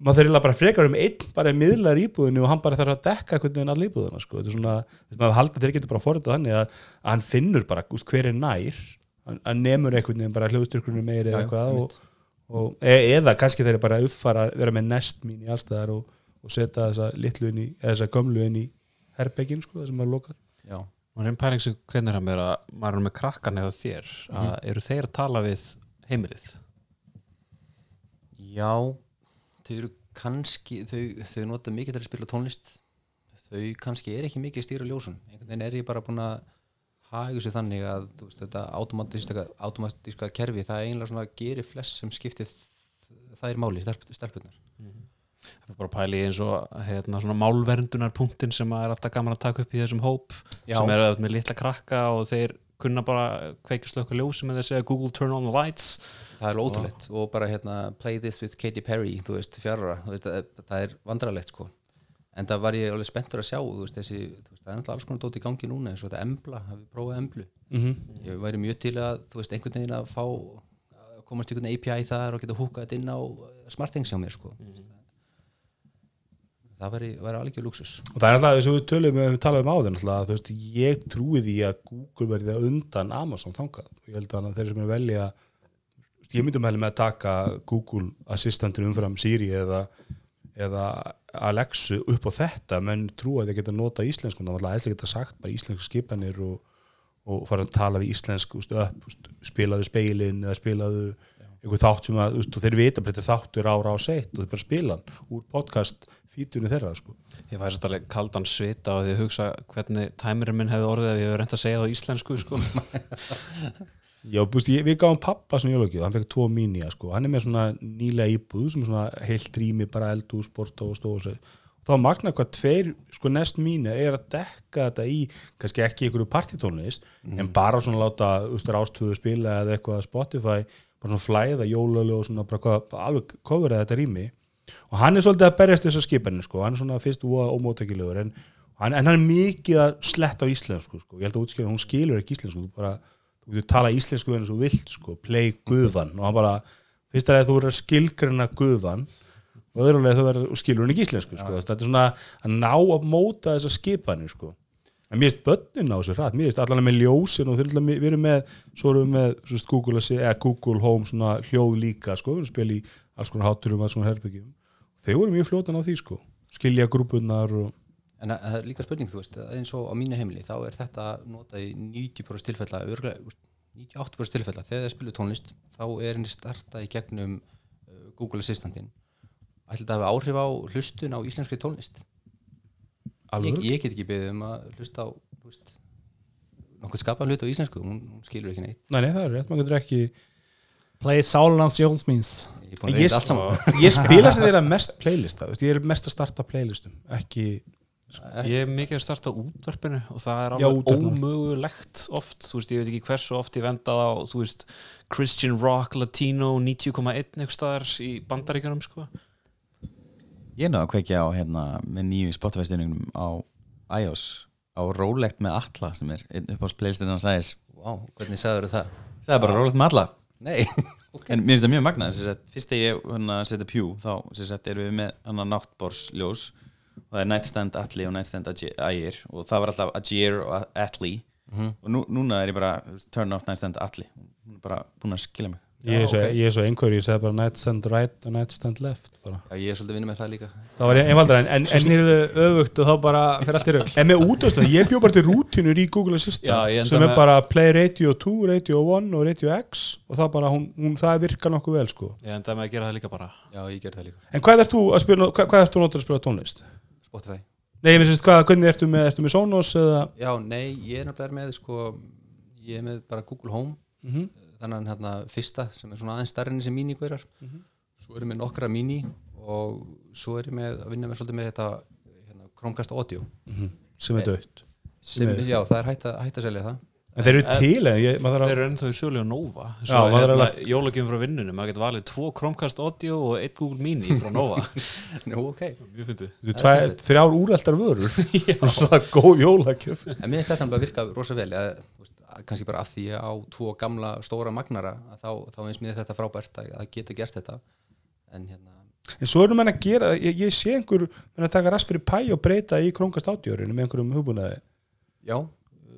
maður eiginlega bara frekar um einn bara miðlar íbúðinu og hann bara þarf að dekka hvernig hann allir íbúðina sko. þetta er svona, maður halda þeir getur bara forðað þannig að, að hann finnur bara úst, hver er nær. Hann, hann nemur einhvern veginn bara hljóðstyrkunum meiri eða eitthvað og, og, e, eða kannski þeir bara uppfara vera með nest mín í allstæðar og, og setja þessa litlu inn í eða þessa gömlu inn í herbeggin sko, það sem maður lokar. Já, og einn pæling sem hvernig er að maður er með krakkan eða þér að eru þeir að tala við heimilið? Já þau eru kannski þau, þau nota mikið til að spila tónlist. Þau kannski er ekki mikið að stýra ljósun einhvern veginn er ég bara búin að haga sér þannig að veist, þetta automatíska, automatíska kerfi það er einlega svona að geri flest sem skiptið það er máli, stelp, stelpunar það er bara að pæli eins og hérna, svona málverndunarpunktin sem er alltaf gaman að taka upp í þessum hóp Já. sem er auðvitað með litla krakka og þeir kunna bara kveikja slökka ljósi með þess að Google turn on the lights það er ótrúlegt. Og bara hérna play this with Katy Perry, þú veist, fjárra það, það er vandrarlegt sko. En það var ég alveg spenntur að sjá þú veist, þessi, veist, það er alltaf alls konar dót í gangi núna eins og þetta embla, hafið prófað emblu? Mm -hmm. ég væri mjög til að, þú veist, einhvern veginn að fá að komast einhvern API þar og geta húkað þetta inn á smartthings hjá mér sko. Það væri, væri alveg luxus og það er alltaf þess að við tölum við talaðum á alltaf, þú veist, ég trúi því að Google verði að undan Amazon þangað. Og ég held að þeir sem er velja ég myndi með með að taka Google assistantin umfram Siri eða, eða Alexu upp á þetta menn trúi að þeir geta nota íslensku þá alltaf að geta sagt bara íslensku skipanir og, og fara að tala við íslensku úst, upp, úst, spilaðu speilin eða spilaðu einhver þátt sem að úst, þeir vita bara þetta þáttur ára á seitt og þeir bara spila hann úr podcast fítunni þeirra sko. ég fæði svolítið kaldan svita og því að hugsa hvernig tæmirinn minn hefði orðið ef ég hefði reynd að segja það á íslensku sko. Já, búst, ég, við gáum pappa svona jólagjöf, hann fekk tvo mínja sko. hann er með svona nýlega íbúð sem er svona heilt rými, bara eldu, sporta og stóð og þá magna hvað tveir sko nest mínir er að dekka þetta í kannski ekki ykkur partitónlist en bara svona láta ustur ástöðu spila eða eitthvað Spotify bara svona flæða jólalög og svona bara hvað, alveg kofur þetta rými. Og hann er svolítið að berjast þessar skipanir sko, hann er svona fyrst ómótækilegur en, en hann er mikið að sletta á íslensku sko, ég held að útskýra, hún skilur ekki íslensku, bara þú getur tala íslensku eins og þú vilt sko, play guðvan og hann bara, fyrst að þú verður að skilgrina guðvan og öðrulega þú verður skilur hann ekki íslensku sko. þetta er svona að ná að móta þessar skipanir sko. en mér finnst börnin á þessu hratt, mér finnst allan með ljósin og eru við erum með, svo erum við með svo Google, eða Google Home svona hljóð líka, sko, við erum spil í alls konar háturum, alls konar herbyggjum þeir voru mjög fljótan á því, sko. Skilja grúpunar og en það er líka spurning, þú veist, að eins og á mínu heimili þá er þetta notað í 90% tilfella örgulega, 98% tilfella. Þegar það spilu tónlist, þá er henni startað í gegnum uh, Google Assistantin ætli þetta hafi áhrif á hlustun á íslenskri tónlist? Ég, alveg, ég get ekki beðið um að hlusta á þú veist, nokkuð skapaðan hlut á íslensku. Hún, hún skilur ekki neitt. Nei, nei, það er rétt, maður getur ekki Play Sálans Jónsmíns ég að ég, ég spila sem þeirra mest playlista, þú veist, ég er mest að starta playlistum, ekki ég er mikið að starta á útvarpinu og það er alveg ómögulegt oft, þú veist, ég veit ekki hversu oft ég vendað á, þú veist, Christian Rock Latino 90,1 eitthvað staðar í bandaríkjunum, sko. Ég er nú að kveikja á hérna með nýju Spotify-styrningum á iOS á Rólegt með Alla sem er einn upp á playlistinu hans aðeins Vá, hvernig sagður það? Það er bara Rólegt með Alla Nei, En mér finnst það mjög magnað sem sagt, Fyrst þegar ég hérna, setja pjú þá sem sagt, erum við með hann náttborsljós og það er Nightstand Atli og Nightstand Ægir og það var alltaf Ægir og Atli. Og nú, núna er ég bara turn off Nightstand Atli. Hún er bara búin að skilja mig. Ég er Já, svo, ok. ég er svo einhverju, ég segi bara nightstand right og nightstand left bara. Já, ég er svolítið að vinna með það líka. Það var einfaldar en, en, Svo en, snýrðu öfugt og þá bara fyrir allt í rögl en með útastöð, ég bjó bara til rútinur í Google Assistant sem er bara Play Radio 2, Radio 1 og Radio X og það bara, hún, hún það virkar nokkuð vel sko. ég endaði með að gera það líka bara. Já, ég ger það líka. En hvað ert þú að spila, hvað, hvað ert þú að nota að spila tónlist? Spotify. Nei, ég finnst, hvað, hvernig ertu með, ertu með Sonos eða? Já, nei, ég er nefnilega með sko, ég er með bara Google Home. Mhm. þannig hérna fyrsta sem er svona aðeins starri en þessi mini-gaurar svo er ég með nokkra mini og svo er ég með að vinna með svolítið með þetta hérna, Chromecast Audio. Sem er dött sem, já, það er hægt að, hægt að selja það en þeir eru til, en ég, maður þeir þarf að eru ennþá í sölu á Nova. Já, svo maður er hérna, jólagjöfum frá vinnunum maður getur valið tvo Chromecast Audio og eitt Google Mini frá Nova. Nú, ok, mjög fyndið. Þú tvær, þrjár úreltar vörur. Svona góð jólagjöf. En mér finnst þetta bara virka rosa vel að, að kannski bara af því ég á tvo gamla stóra magnara að þá, þá finnst mér þetta frábært að, að geta gert þetta. En hérna en svo erum menn að gera, ég, ég sé einhver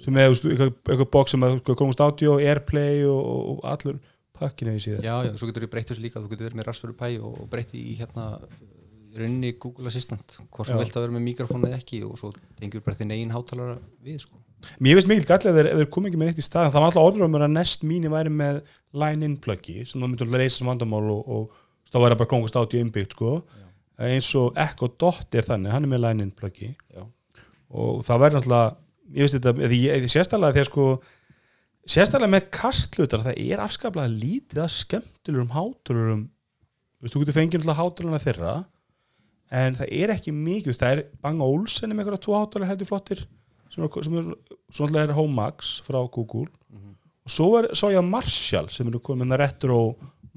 í Já, sem er eitthvað, box sem sko, Chromecast Audio, Airplay og, og allur pakkinu í síðan já, já, svo getur ég breytt þessu líka þú getur verið með Raspberry Pi og, og breytt í hérna í rauninni Google Assistant hvort Já. þú vilt að vera með mikrofónu eða ekki og svo tengjur bara þinn eigin hátalara við sko. Mér finnst mikil gallið að þeir, ef þeir kom ekki með neitt í stað það var alltaf orður um að Nest Mini væri með line-in pluggi sem þú myndir að leysa sem vandamál og, og þá væri bara Chromecast Audio innbyggt sko. eins og Echo Dot er þannig hann er með line-in pluggi Já. og það væri náttúrulega ég veist þetta, því ég, sérstaklega þegar sko sérstaklega með kastlutar það er afskaplega lítið að skemmtilegur um hátalurum þú veist, þú getur fengið náttúrulega hátaluna þeirra en það er ekki mikið, það er Bang Olsen með einhverja tvo hátalar heldur flottir sem er, sem er náttúrulega er Home Max frá Google. Og svo er svo ég að Marshall sem eru komin með retro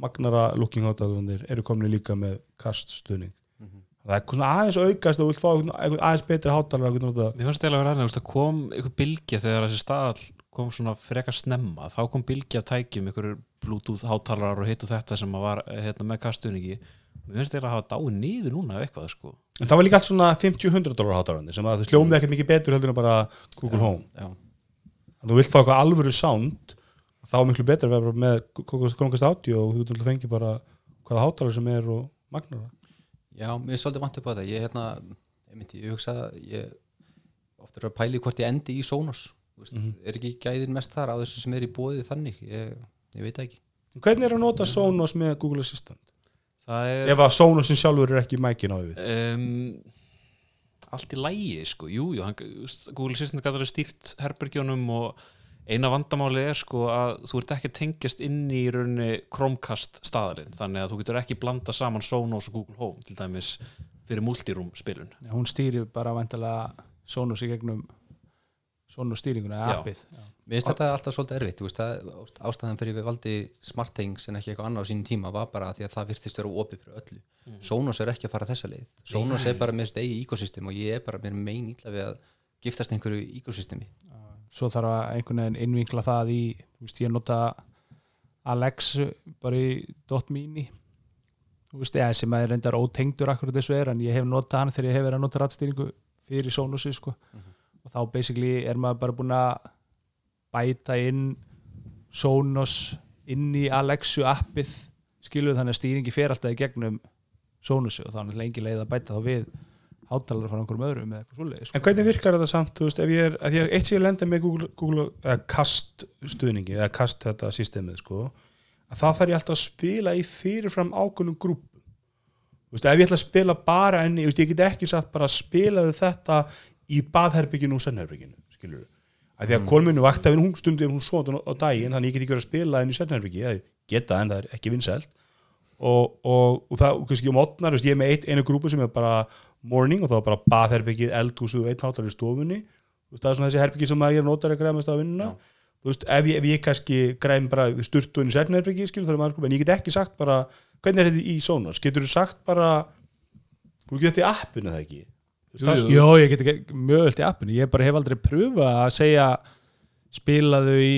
magnara looking hátalarundir eru komin líka með kaststuðning það er svona aðeins aukast og þú vilt fá einhvern- aðeins betri hátalar að nota Mér fannst eiginlega að vera aðeins, það kom einhver bylgja þegar þessi staðall kom svona frekar snemma, þá kom bylgja af tækjum, einhverjur bluetooth hátalarar og hitt og þetta sem að var hérna, með kastuningi Mér finnst eiginlega að hafa dáið niður núna ef eitthvað sko. En það var líka allt svona 50-100 dólar hátalarundir sem að það sljómið ekkert mikið betur heldur en bara Google Home. Já, þannig að þú vilt fá eitthvað alvöru sound þá er miklu betur að vera með Chromecast Audio og þú getur fengið bara hvaða hátalar sem er og magnara já mér er svolítið vant upp á þetta. Ég, hérna, ég, myndi, ég hugsa að ég ofta er að pæli hvort ég endi í Sonos Þú veist, er ekki gæðin mest þar á þessu sem er í bóðið þannig? Ég, ég veit það ekki. En hvernig er að nota Sonos með Google Assistant? Það er Ef að Sonosin sjálfur er ekki mækin á við. Um, allt í lægi sko, jú, jú, hann, Google Assistant alveg stýrt herbergjónum og eina vandamáli er sko að þú ert ekki að tengjast inn í rauninni Chromecast staðarinn, þannig að þú getur ekki blanda saman Sonos og Google Home til dæmis fyrir multiroom spilun. Hún stýri bara vantilega Sonos í gegnum Sonos stýringuna eða Já. appið. Mér finnst þetta alltaf svolítið erfitt þú veist, það, ástæðan fyrir við valdi SmartThings en ekki eitthvað annað á sínum tíma var bara því að það virtist vera opið fyrir öllu. Sonos er ekki að fara þessa leið. Sonos er bara með sitt eigi ekosystem og ég er bara mér mein ítla við að giftast einhverju ekosystemi svo þarf að einhvern veginn innvinkla það í þú veist, ég nota Alex bara í mini þú veist, eða sem að er reyndar ótengdur akkurat þessu er, en ég hef notað hann þegar ég hef verið að nota rættstýringu fyrir Sonosi sko. og þá basically er maður bara búin að bæta inn Sonos inn í Alexu appið skilur þannig að stýringi fer alltaf í gegnum Sonosi og þá er náttúrulega engin leið að bæta þá við hátalara frá einhverjum öðrum eða eitthvað svoleiðis sko. En hvernig virkar þetta samt, þú veist, ef ég er að því að eitt sem ég lenda með Google, Google eða kast stuðningi, eða kast þetta systemið, sko, að það þarf ég alltaf að spila í fyrirfram ákunnum grúpum. Þú veist, ef ég ætla að spila bara enni, þú veist, ég get ekki satt bara að spilaðu þetta í baðherbygginu og sennherbygginu, skilur við. Að því að mm. kolminu vaktafinn, hún stundum hún svo á daginn, þannig ég get ekki verið að spila inn í sennherbyggi, ég geta en það er ekki vinsælt og, og, og það, kannski um óttnar, ég er með eitt, einu grúpu sem er bara morning og þá er bara baðherbyggið, eldhúsu og einn hátar í stofunni, það er svona þessi herbyggi sem maður er notar að græða með staðvinnuna ef ég, ef ég kannski græðum bara sturtu inn í sérnherbyggi, skilur það er maður en ég get ekki sagt bara, hvernig er þetta í Sonos getur þú sagt bara þú getur þetta í appinu það ekki? Það- Jó, ég get ekki mjög öll í appinu. Ég bara hef aldrei pröfa að segja spilaðu í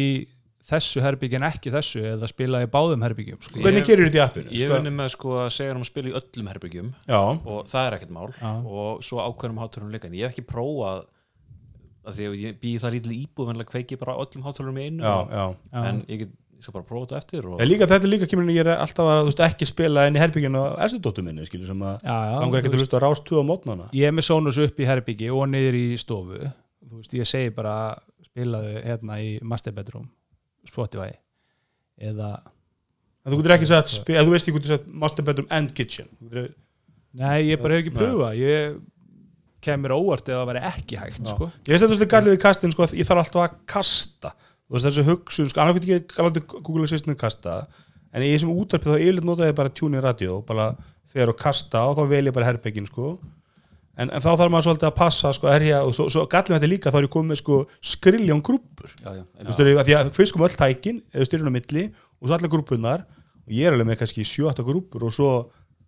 þessu herbyggin ekki þessu eða spilaðu í báðum herbyggjum sko. hvernig Ég- Ég gerir þetta í appinu? Hef Sko- unni með sko að segja hann að spila í öllum herbyggjum já, og það er ekkert mál Já. og svo ákveðnum hátalurum líka. En ég hef ekki prófað að því að ég býði það lítil íbúð venlega kveiki bara öllum hátalurum í einu já, og- já. Já. en ég get ég skal bara prófa þetta eftir og En líka, þetta er líka kemur ég er alltaf að veist, ekki spila inn í herbygginu á Esudóttu minni skilur sem að langar ekki til að hlusta á rást 2 á mótnana ég er með Sonos upp í herbyggi og niður í stofu. Veist, ég segi bara spilaðu hérna í Master Bedroom Spotify eða, en þú getur ekki sagt, eða þú veist ekki getur sagt Master Bedroom and Kitchen. Þú getur- nei, ég bara hef ekki pröfa ég kemur óvart ef það væri ekki hægt sko. ég veist þetta svolítið gallið við kastin sko, að ég þarf alltaf að kasta. Þú veist þessu hugsun, sko, getur ekki galandi Google Assistant kasta en í þessum útarpið þá yfirleitt nota ég bara in radio bara fer og kasta og þá vel ég bara herbyggin sko en, en þá þarf maður svolítið að passa sko, herja, og svo, svo gallið með þetta líka þá er ég komið sko skriljón grúpur já, já, því að fyrst kom öll tækin eða styrjun á milli og svo allar grúpunar og ég er alveg með kannski 7-8 grúpur og svo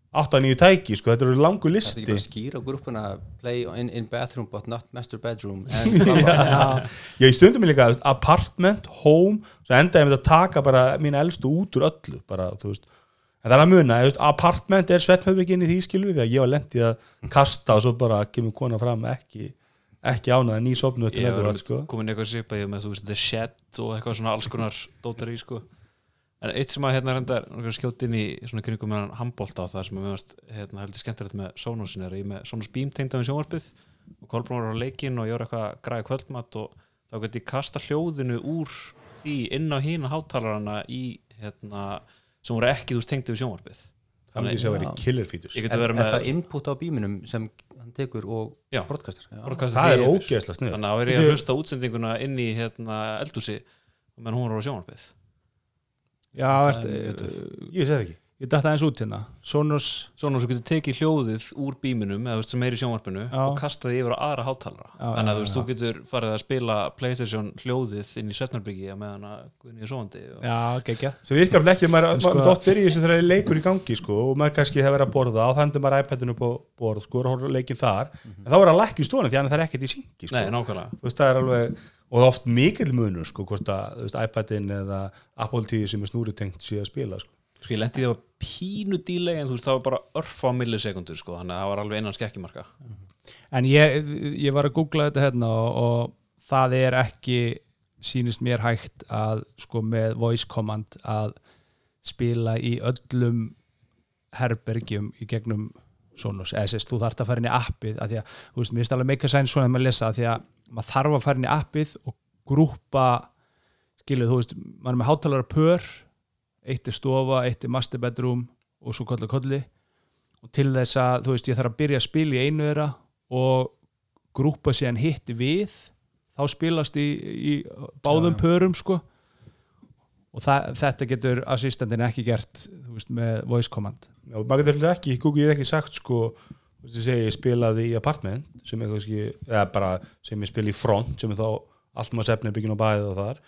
8-9 tæki sko, þetta eru langu þetta er listi. ekki bara skýra á grúppuna play in, in bathroom but not master bedroom bla. ég stundum mig líka apartment, home svo endaði ég með að taka bara mín elstu út úr öllu bara, þú veist en það er að muna, veist, apartment er svettmöfrikinn í því skilur því að ég var lendið að kasta og svo bara kemur kona fram ekki ekki ánað ný sopnu til ég var sko. komin í eitthvað svipa ég með þú veist The Shed og eitthvað svona alls konar dótar í sko en eitt sem að hérna reyndar skjótt inn í svona kringum með handbólta á það sem að mér varst hérna heldur skemmtilegt með Sonosin er ég með Sonos Beam tengda við sjónvarpið og Kolbrún var á leikinn og ég var eitthvað að græða kvöldmatt og þá geti ég kasta hljóðinu úr því inn á hína hátalarana í hérna sem voru ekki þú tengdi við sjónvarpið það myndi segja að vera Já. í killer fetus ég er, er verið með það input á bíminum sem hann tekur og Já. broadcastar já. broadcastið það er yfir. ógeðslega snið þannig að þá er ég að hlusta útsendinguna inn í hérna eldúsi menn hún var á sjónvarpið já, Það ert, er ég segi það ekki ég datt aðeins út hérna. Sonos, svona svo getur tekið hljóðið úr bíminum eða þú veist, sem er í sjónvarpinu Já. og kastaði yfir á aðra hátalara. Já, þannig að þú veist, þú getur farið að spila Playstation hljóðið inn í Svefnarbyggi að meðan að Guðni er sofandi og... já, geggja sem virkar alveg ekki, maður, sko, er í þessu þegar er leikur í gangi sko, og maður kannski hefur verið að borða og þannig maður iPadinu på borð sko, og horfir á leikinn þar. En þá er að lækka í stónu því að það er ekkert í syngi sko. Nei, nákvæmlega. Þú veist, það er alveg, og það er oft mikill munur sko, hvort að þú veist, iPadin eða Apple TV sem er snúrutengt sé að spila sko. Sko ég lendi því að pínu dílei en þú veist, það var bara örfa á millisekundur sko, þannig að það var alveg innan skekkimarka en ég, ég var að googla þetta hérna og, og það er ekki sýnist mér hægt að sko með voice command að spila í öllum herbergjum í gegnum Sonos, eða sérst, þú þarft að fara inn í appið að því að, þú veist, mér finnst alveg meika sæn svona að maður lesa að því að maður þarf að fara inn í appið og grúpa skiluð, þú veist, maður er með hátalara pör eitt er stofa, eitt er master bedroom og svo kolli kolli. Og til þess að, þú veist, ég þarf að byrja að spila í einu þeirra og grúpa síðan hitt við þá spilast í, í báðum já. pörum sko. Og það, þetta getur assistentin ekki gert þú veist, með voice command. Já, maður getur ekki, Google ég hef ekki sagt sko, þú veist, ég ég spilaði í apartment sem er kannski, eða bara sem ég spila í front, sem er þá allt maður sefnir byggin á bæðið og þar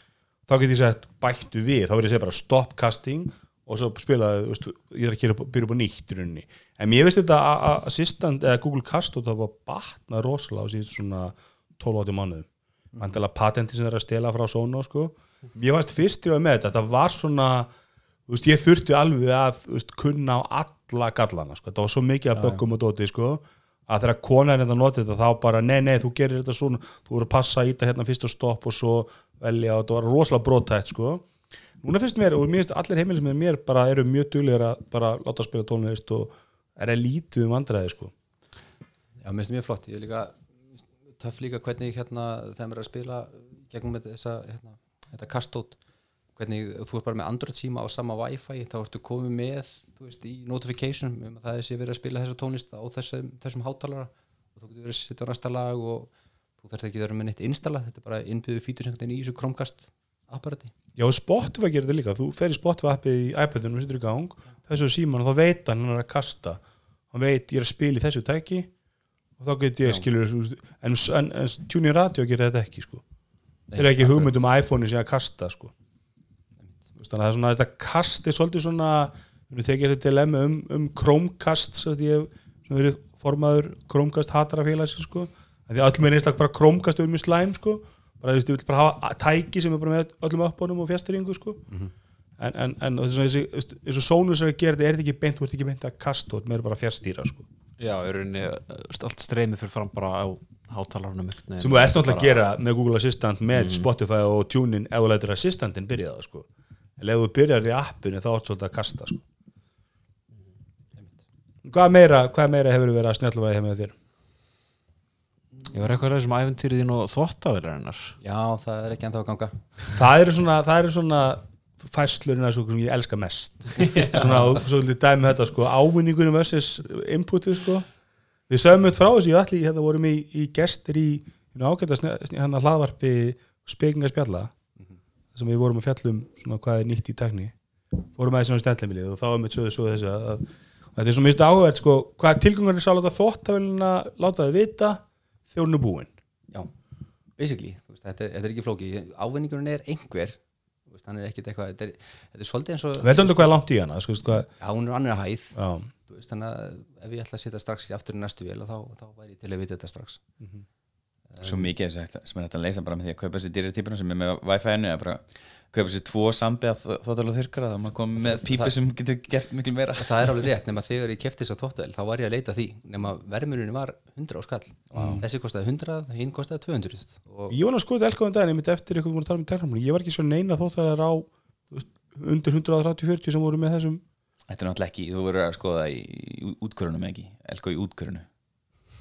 þá getur ég sett bættu við, þá verður ég að segja bara stop casting og svo spilaði, veist, ég er að byrja upp á nýtt í rauninni, en mér veist þetta að- að assistant eða Google Cast og það var batnað rosalega á síðan svona 12-80 mánuðum, mm. vantilega patenti sem þeir eru að stela frá Sonos sko, ég varst fyrst í að með þetta, það var svona þú veist, ég þurfti alveg að veist, kunna á alla gallana sko. það var svo mikið að böggum og dóti sko, að þegar konan er þetta notið þetta þá bara, nei, nei, þú gerir þetta svona þú voru að passa í þetta hérna fyrst og stopp og svo velja og þetta var rosalega brottætt sko. núna finnst mér, og mér finnst allir heimilis með mér bara eru mjög duglegir að bara láta spila tónlist og er að lítið um vandræði sko. Já, mér finnst mjög flott, ég er líka töff líka hvernig hérna maður er að spila gegnum þessa, hérna, þetta kastót hvernig þú er bara með Android síma á sama Wi-Fi þá ertu komið með þú veist, í notification um að það er sé verið að spila þessa tónlist á þessum, þessum hátalara og þú getur verið að setja á næsta lag og þú þarf ekki að vera með neitt installa þetta er bara innbyggðu fítur sem í þessu Chromecast apparati Já, Spotify gerir þetta líka, þú fer í Spotify appið í iPadinu og setur í gang, þessu síman og þá veit hann hann er að kasta hann veit ég er að spila í þessu tæki og þá get ég skilur en, en, en Tuning Radio gerir þetta ekki sko. þeir eru ekki hugmynd um að iPhone-i sé að kasta sko. Þannig að það er svona þetta kast er svolítið svona við tekið þetta til emmi um, um Chromecast sem ég hef verið formaður Chromecast hatarafélags sko. Því öllum er einstak bara Chromecast um í slæm sko. bara þú veist, ég vil bara hafa tæki sem er bara með öllum uppbónum og fjastringu sko. en, en, en og þessi, þessi, þessi, þessi Sónus er að gera þetta er ekki beint, þú ert ekki beint að kasta ert meira bara fjastýra sko. Já, veist, allt streymið fyrir fram bara á hátalarunum sem þú ert náttúrulega að gera með Google Assistant með Spotify og TuneIn ef þú lætur Assistantin byrja það sko. en ef þú byrjar í appinu þá ertu svolítið að kasta sko. hvað meira, hvað meira hefur verið að hefði þér Ég var eitthvað að þessum æfintýrið þín og þvottavélarinnar Já, það er ekki ennþá að ganga. Það eru svona, það eru svona fæslurinn að svo sem ég elska mest. Svona, og svo vil ég dæmi þetta sko ávinningunum versus inputið sko. Við sögum upp frá þessu, ég allir hérna vorum í, í gestir í, í ágæta hérna hlaðvarpi spekingarspjalla sem við vorum að fjallum svona hvað er nýtt í tekni fórum að þessu stendlemilið og þá er með sögðu svo þessu að, að, að þetta er svo mist áhverð sko, hvað tilgangur er sá að láta þóttavélina láta þið vita þegar hún er búin. Já, basically, þú veist, þetta, þetta er ekki flóki Ávinningurinn er einhver þú veist, hann er ekkit eitthvað þetta er, þetta er svolítið eins og veldur hvað er langt í hana hvað, Já, hún er annir að hæð. Já, þú veist, þannig að ef ég ætla að setja strax í aftur í næstu vél þá, þá væri ég til að vita þetta strax. Svo mikið sem er hægt að leysa bara með því að kaupa sér dýratípuna sem er með Wi-Fi-inu eða bara kaupa sér tvo sambiða þóttal og þurrkara þá er maður komið með pípi sem getur gert miklu meira. Það er alveg rétt, nema þegar ég kefti þess að þóttavel þá var ég að leita að því, nema verðmurinn var 100 á skall, þessi kostaði 100 hinn kostaði 200 og ég var að skoða elkaðum daginn, ég myndi eftir eitthvað búin að tala um tekramúli, ég var ekki svo neina þóttavélina á undir 130-40 sem voru með þessum. Þetta er náttúrulega ekki, þú verður að skoða í, útkörunum ekki, elko í útkörunu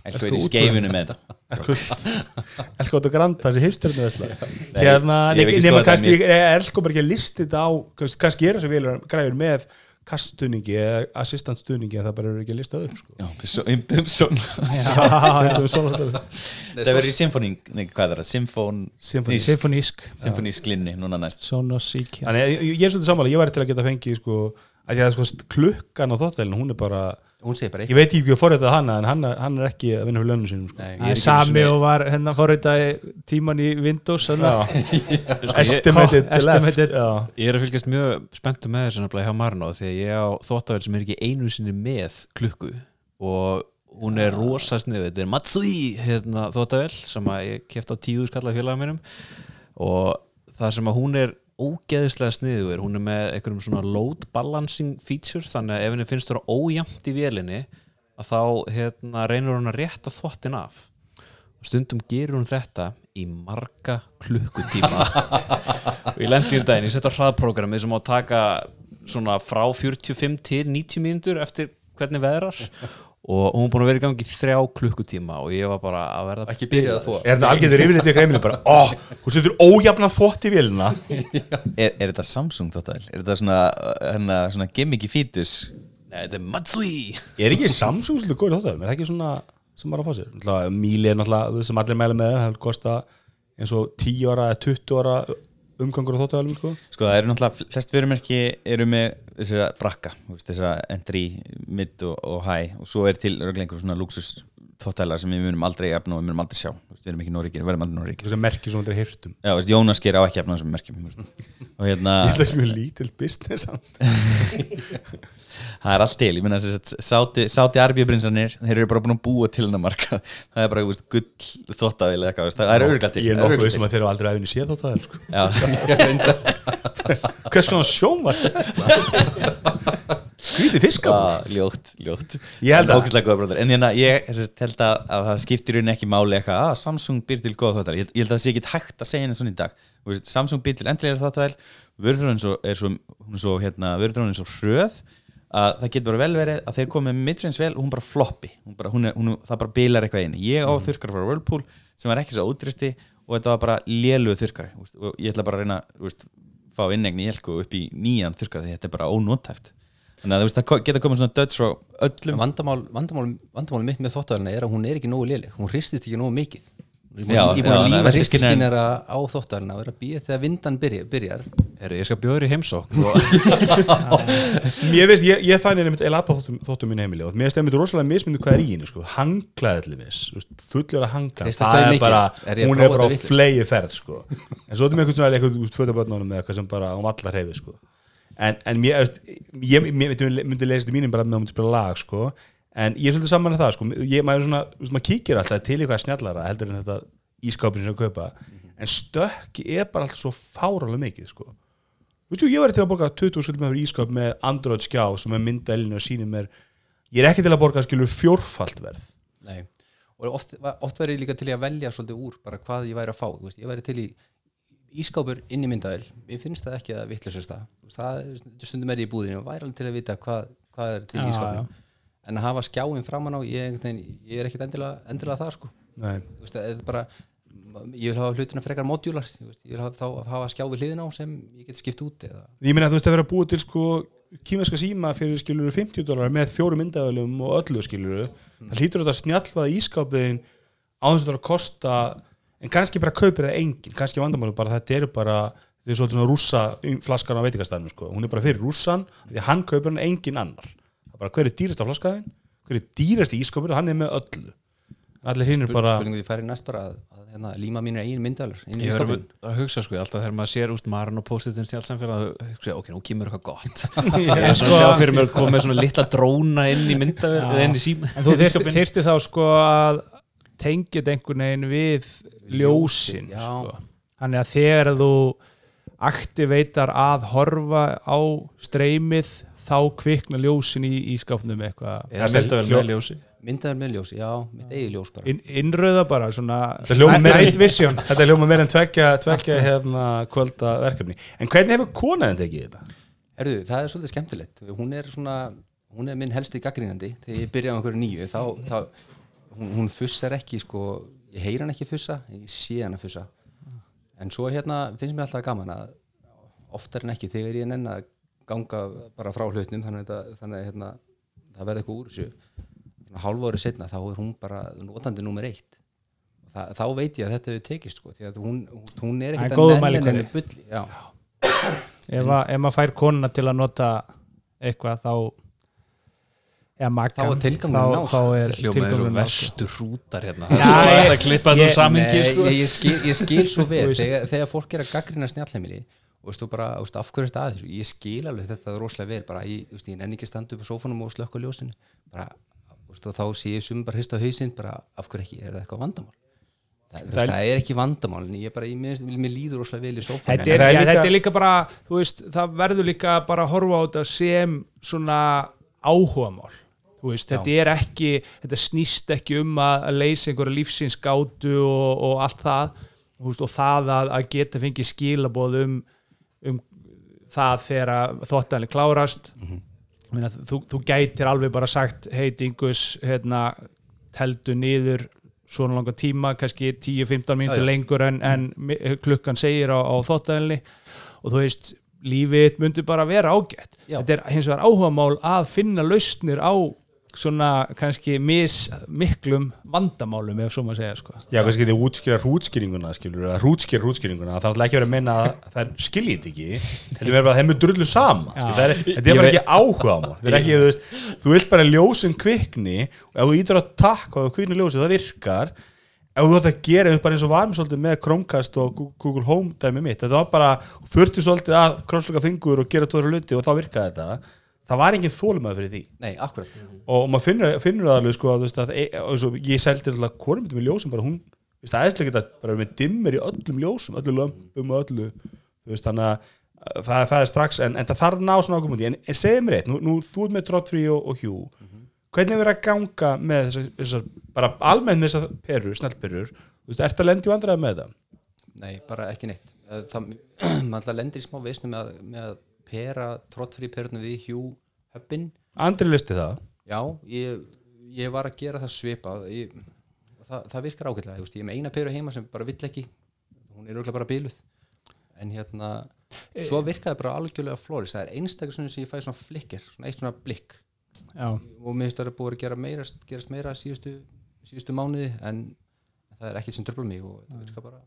Elko er í skeifinu með þetta? Elko og Granda, þessi hipsterinu hérna, nema kannski Elko bara ekki að listi þetta á kannski- kannski er þessi vélur græður með kaststuðningi eða assistantstuðningi en það bara eru ekki að lista öðrum sko. Svona þetta. Það verður í symfóning, nei hvað er það, symfón Symfónísk. Symfonísk, Symfónísk. Linni núna næst. Sonos, Sik Þannig að ég, er svolítið sammála, ég væri til að geta fengið sko, að því að sko, klukkan á þóttælinu hún er bara ég veit ekki hvað forrættað hana en hann, hann er ekki að vinna fyrir lönnum sínum sko. Nei, er sami og var hérna fórhættaði tíman í Windows Já. þannig estimated left. Ég er að fylgjast mjög spenntu með þessu hjá Marno því að ég á þvottavél sem er ekki einu sinni með klukku og hún er rosa sniðu, þetta er Matsui hérna, þvottavél sem að ég kefti á tíu skalla félaga mínum og það sem að hún er ógeðislega sniður, hún er með einhverjum svona load balancing feature þannig að ef henni finnst þér ójæmt í vélinni að þá hérna, reynur hún að rétta þvottin af. Og stundum gerur hún þetta í marga klukkutíma. Og ég lendi um daginn, ég sett á hraðprogrammi sem á að taka svona frá 45 til 90 mínútur eftir hvernig veðrar og hún er búin að vera í gangi þrjá klukkutíma og ég var bara að verða ekki byrjað að þvó Er þetta algjörður yfirleitt í greiminu bara, ó, hún setur ójafna þvott í vélina Er, er þetta Samsung þóttæl? Er þetta svona, hérna, svona gimmicky fetus? Nei, þetta er Matsui Er ekki Samsung svolítið góður þóttælum? Er það ekki svona sem maður að fá sér? Míli er náttúrulega, þú veist, sem allir mæla með það kosta eins og 10 ára eða 20 ára umgangur á þóttælum sko. Sko það eru náttúrulega, flest vörumerki eru með þessara brakka, þessara entry, mid og, og high og svo er til örglega einhver svona luxus þóttælar sem við munum aldrei efna og við munum aldrei sjá. Við erum ekki nóríkir, við verðum aldrei nóríkir Þessi merki sem þetta er hirtum. Já, veist, Jónas ger á ekki efna þessum merkjum og hérna, að það er mjög lítill business það er allt til ég minna þess að sáti, arbjöbrinsanir þeir eru bara búin að búa til hennar marka það er bara, veist, gull veist, það er örglega til Ég er það nokkuð sem að þeir eru aldrei aðeins séð þóttæl sko. Já, Hvers konar sjón var þetta? Hvítið fiskar Ah, ljótt, ljótt. Ég held að- góða bróðar. En hérna, ég að held að, að það skiptir raunin ekki máli eitthvað að Samsung býr til góða þáttal ég, ég held að það sé ekki hægt að segja henni svona í dag. Samsung býr til endlega þáttal vörðrún er svo, svo hérna, vörðrún er svo hröð að það getur bara vel verið að þeir komið midrins vel og hún bara floppi. Hún bara, hún er, hún, það bara bilar eitthvað inn ég á þurrkar frá Whirlpool sem var ekki svo útristi og þetta var bara þú veist, og ég ætla bara að reyna veist, fá innegni elku upp í nýjan þurrkari því þetta er bara ónótæft þannig að þú veist, það geta komið svona döds frá öllum. Vandamál, vandamál, vandamál mitt með þóttavélina er að hún er ekki nógu léleg. Hún hristist ekki nógu mikið. Ég er búin- ég að lífa að hristiskin er á þóttavélina og er að býja þegar vindan byrja, byrjar. Heru, Ég skal bjóður í heimsókn. Og Mér veist, ég, ég þannig einmitt elata þóttum, þóttum mín heimili og mér veist einmitt rosalega mismyndu hvað er í henni sko. hanglaði til þess, fullur að hangla það er bara, Er ég að hún er bara á þetta flegi ferð sko. en svo er eitthvað svona eitthvað um en, en mér, ég, ég myndi, lesa þetta mínum bara með að myndi spila lag sko. en ég er svolítið saman með það sko. ég, maður, svona, maður kíkir alltaf til eitthvað snjallara heldur en þetta ískápin sem að kaupa en stökki er bara alltaf svo fáralega mikið sko. Veist, ég var til að borga 20 skuld með fyrir ískap með Android skjá sem er myndaðilinu og sýnir mér ég er ekki til að borga skilur fjórfalt verð Nei. og oft, oft verður ég líka til að velja svolítið úr bara hvað ég væri að fá ég væri til í ískápur inn í myndavel ég finnst það ekki að vittlusast það. Það stundum er ég í búðinu og væri alveg til að vita hvað, hvað er til í ískápinu en að hafa skjáin framan á ég, ég er ekkit endilega, endilega það sko. Nei. Þú veist, það er bara ég vil hafa hlutina frekar modjúlar ég veist, ég vil hafa, þá hafa skjá við hliðin á sem ég get skipt út eða Ég meina að þú veist að vera búa til sko kímerska síma fyrir skilur 50 dólar með fjórum myndavælum og öllu skilur það hlýtur þetta snjallvað ískápiðin á þess að þetta er að kosta en kannski bara kaupir það engin kannski vandamálu bara þetta eru bara þetta er svona rússa flaskan á veitingastæðinu sko. hún er bara fyrir rússan því að hann kaupir hann engin annar. Það er bara hver er dýrasta flaskaðin hver er dýrasti ískápir hann er með öllu. Allir hinn er bara spurningu við færi næst bara að, að hérna, líma mínir inn í Ég verður að hugsa sko, alltaf þegar maður sér úst Maran og post-itin snjálfsamfélag að hugsa, ok, nú kemur eitthvað gott. Ég er svona að sjá fyrir mér að koma með svona litla dróna inn í mynda eða inn í síma en þú þyrfti þá sko að tengja þetta einhvern veginn við ljósin sko. þannig að þegar þú aktiveitar að horfa á streymið þá kvikna ljósin í, í skápnum eitthvað. Eða stelta vel Hljó- með ljósi. myndavel með ljós, já, mitt eigin ljós bara. Inn, innröða bara svona night vision. Þetta er hljóma meira en tvekja, tvekja hérna, kvölda verkefni. En hvernig hefur konaðin tekið þetta? Herðu, það er svolítið skemmtilegt. Hún er svona, hún er minn helsti gaggrínandi þegar ég byrja á einhverju nýju þá, þá, hún, hún fussar ekki sko, ég heyr hann ekki fussa ég sé hann að fussa. En svo hérna finnst mér alltaf gaman að oftar en ekki þegar ég nenn að ganga bara frá hlutnum þannig að, þannig að hérna, það verði eitthvað úr þessu. Svona hálfu ári setna þá er hún bara notandi nummer eitt. Þa, þá veit ég að þetta hefur tekist sko, því að hún, hún er er ekkert að mælikvarði. henni bulli ef, að, ef maður fær konuna til að nota eitthvað þá makan Þá er þá, þá er tilgangurinn náð, sko. verstu hrútar hérna. Já, Það er að klippa samhengi Nei, sko. ég, ég, skil, ég skil svo vel. Þú veist- þegar, þegar fólk er að gaggrina snjallheimili og veistu bara, veistu, af hverju er þetta að þessu? Ég skil alveg þetta rosalega vel bara, ég, ég nenni ekki að standa upp á sófanum og slökka ljósinu. Bara, veistu, þá sé ég sum bara hrist á hausinn bara, af hverju ekki, er það eitthvað vandamál? Það, það, það er ekki vandamál en ég bara, ég, mér, líður rosalega vel í sófanum. Þetta er, já, líka- þetta er líka bara þú veist, það verður líka bara að horfa á þetta sem svona áhugamál. þú veist, þetta er ekki þetta snýst ekki um að, leysa einhverja lífsins gátu og, og allt það veist, og það að, að geta fengið skilaboð um, um það þegar þóttanlega klárast Mhm. Meina, þú, þú gætir alveg bara sagt hei Dingus, hérna teldu niður svona langa tíma kannski 10-15 mínútur Já, já. lengur en, en klukkan segir á, á þóttæðinni og þú veist lífið myndi bara vera ágætt Já. þetta er hins vegar áhugamál að finna lausnir á svona kannski mis miklum vandamálum ef svo maður segja sko. Já, kannski þið útskýra hrútskýringuna hrútskýra hrútskýringuna. Það er ekki verið að menna að það skiljið þetta ekki. Þetta er bara að þeim er drullu sama. Það er, þetta er bara ekki áhuga á þetta er ekki, þú veist, þú vilt bara ljósin kvikni og ef þú ítur að takka og kvikni ljósi, það virkar. Ef þú ætti að gera eins bara eins og varum svolítið með Chromecast og Google Home dæmi mitt, þetta var bara, þurftu svolítið að það var engin þólumæð fyrir því. Nei, akkurat. Og maður finnur, finnur það alveg sko að, veist, að, e, og svo, ég seldi alltaf myndum í ljósum bara hún, veist, aðeinslega geta bara með dimmer í öllum ljósum, öllum lömpum og öllu, veist, þannig að það, það er strax, en, en það þarf að ná svona í, en, en segðu mér eitt, nú, nú þú ert með Trottfrí og, og Hjú hvernig er verið að ganga með þessar, þessar bara almennt með þessar perur, snellperur þú veist, ertu að lendi vandræða með það? Nei, bara ekki neitt. Það, maður alltaf lendir í smá veisnu með, að- með að pera trottfrí perunum við hjú höppin Andri listi það? Já, ég, ég var að gera það svipað. Ég, það, það virkar ágætlega, ég, er með eina peru heima sem bara vill ekki. Hún er auðvitað bara bíluð en hérna svo virkaði bara algjörlega flóris það er einstaklega svona sem ég fæ svona flikkir svona eitt svona blikk. Já, og mér finnst það að búið að gera meira, gerast meira síðustu, síðustu mánuði en það er ekkert sem tröfla mig og það virkar bara.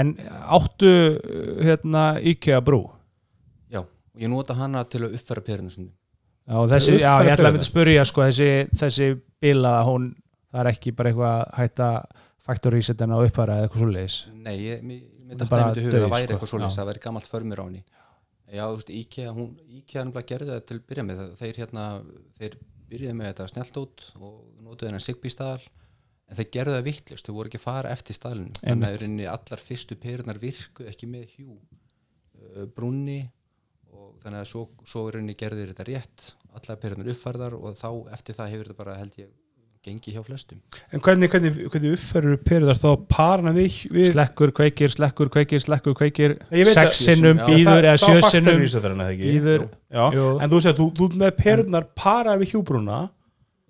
En áttu hérna IKEA brú og ég nota hana til að uppfæra perunum sinni Já, og þessi, Uppfæra já, ég ætla að mynda að spyrja sko, þessi, þessi bilaða, hún það er ekki bara eitthvað hætta faktorísetin á uppara eða eitthvað svo leiðis Nei, ég, bara einmitt í huga dauð, að það væri sko. eitthvað svoleiðis, það væri gamalt förmur á henni. Já, þú veist, IKEA, hún, IKEA nefnilega gerði það til að byrja með. Það, þeir hérna, þeir byrjaði með þetta snellt og notuði hennar Sigby staðal en þeir gerðu það vittlust, þau voru ekki að fara eftir staðlinu, þannig að í allar fyrstu perunar virku ekki með hjú. Uh, brúnni og þannig að svo, svo í rauninni gerðu þeir þetta rétt allar perunar uppfærðar og þá eftir það hefur þetta bara held ég gengi hjá flestum. En hvernig, hvernig, hvernig uppferður perur þar þá parana við, við slekkur, kveikir, slekkur, kveikir, slekkur, kveikir. Að- sexinum, býður eða ekki? býður, en þú segir, þú, þú með perurnar paraðar við hjúbrúna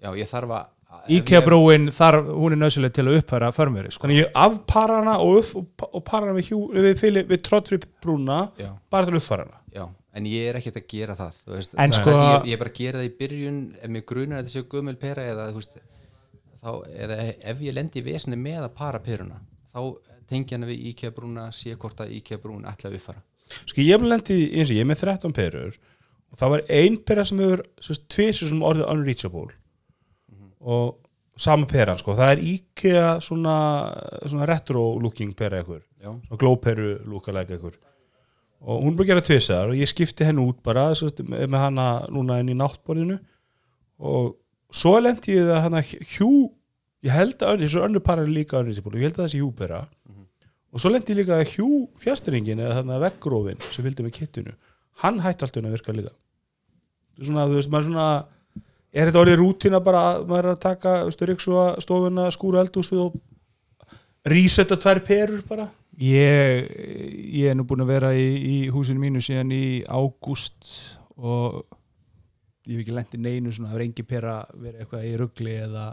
já, ég þarf að IKEA brúin hún er nöðsileg til að upphæra förmjöri sko. Þannig ég afpara hana og, upp, og, para hana við, við, við, við trottfri brúna bara til að uppfara hana. Já, en ég er ekkert að gera það þú veist, En það sko- er ég, ég er bara að gera það í byrjun ef mér grunar að þetta séu gömul pera eða, þú veist, þá, eða ef ég lendi í vesni með að para peruna þá tengi hana við IKEA brúna sé hvort að IKEA brún ætla að uppfara Sko ég hef lendi eins og ég er með 13 perur og það var ein pera sem hefur tvisur sem orðið unreachable. Og sama peran sko, það er IKEA svona, svona retro looking pera ekkur, glóperu lookalike ekkur og hún er búin að gera tvisar og ég skipti henni út bara sérst, með hana núna inn í náttborðinu. Og svo lendi ég það hana hjú ég held að þessu önnur para er líka og ég held að þessi hjú pera og svo lendi ég líka að hjú fjastringin eða þarna veggrófin sem fylgdi með kittinu hann hætti alltaf að virka Þetta er svona, þú veist, maður svona er þetta orðið rútina bara að maður er að taka, stofuna, skúra eldhúsið og resetta tvær perur bara ég, ég er nú búin að vera í, í húsinu mínu síðan í ágúst og ég hef ekki lent í neinu svona, það er engi pera verið eitthvað í ruggli eða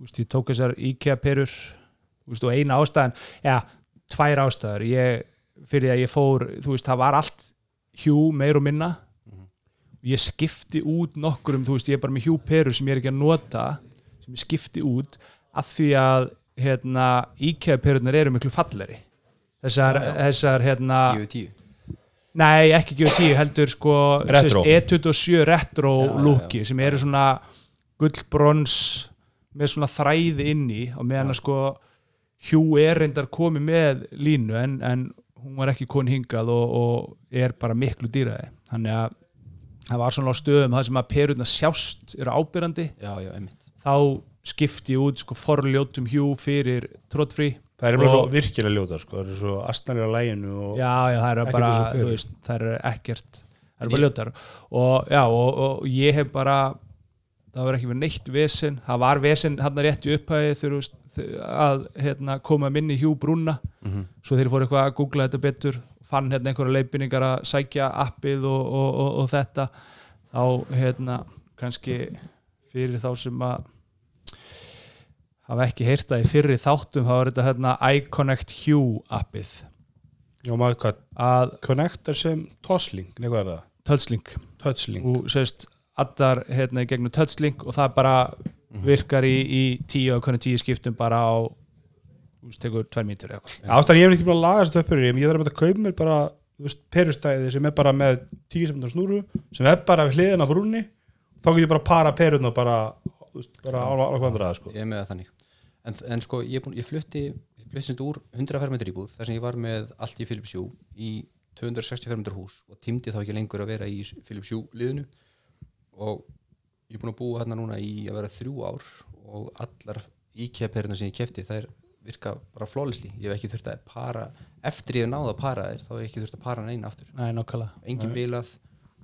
þú veist, ég tók þessar IKEA perur þú veist, og eina ástæðan, já, tvær ástæður. Ég, fyrir að ég fór þú veist, það var allt hjú meir og minna. Ég skipti út nokkurum, þú veist, ég er bara með hjú perur sem ég er ekki að nota sem ég skipti út af því að hérna, IKEA perurnar eru miklu falleri þessar, Já, já. þessar hérna, 10-10 nei ekki G10 heldur sko Retro. sérst, E27 retro looki sem eru svona gullbrons með svona þræði inni og meðan að sko Hjú er reyndar komið með línu en, en hún var ekki koni hingað og, og er bara miklu dýraði þannig að það var svona á stöðum það sem að perurna sjást eru ábyrrandi já, já, einmitt. Þá skipti ég út sko forljótum hjú fyrir tróttfrí það er bara Og- svo virkilega ljóta sko, það er svo astnælega læginu og já, já, það eru Ekkert bara, þú veist, það eru ekkert það eru bara ljótar. Og já, og, og ég hef bara það var ekki verið neitt vesen. Það var vesen hann rétt í upphæði þegar þú að hérna, koma minni hjú brúna. Mhm. svo þeir fóru eitthvað að googla þetta betur fann hérna einhverja leifinningar að sækja appið og, og, og, og þetta. Þá hérna kannski fyrir þá sem að hafa ekki heyrt það í fyrri þáttum þá er þetta hérna iConnect Hue appið já, maður hvað, að connectar sem tossling, nei hvað er það? touchlink touchling, og sérst allar hérna í gegnum touchlink og það bara Mhm. virkar í, í tíu og hvernig tíu skiptum bara á þú veist, tekur tvær mínútur eða eitthvað ástæðan ég hef ekki búin að laga þessu töppur ég þarf að kaupa mér bara þú veist, perustæði sem er bara með 10 sem snúru sem er bara við hliðina á brúnni þá get ég bara para perurna bara, þú veist, bara á alveg vandraða sko. ég er með það þannig en, en sko ég, er búinn- ég flutti ég flutti sem sagt úr 100 fermetri íbúð þar sem ég var með allt í Philips Hue í 260 fermetri hús og tímdi þá ekki lengur að vera í Philips Hue liðinu. Og ég er búin að búa hérna núna í að vera þrjú ár og allar IKEA-perina sem ég kefti þær virka bara flawlessly. Ég hef ekki þurft að para eftir ég hef náða að para þær þá hef ég ekki þurft að para neina aftur. Nei, nákvæmlega. Engin bilað.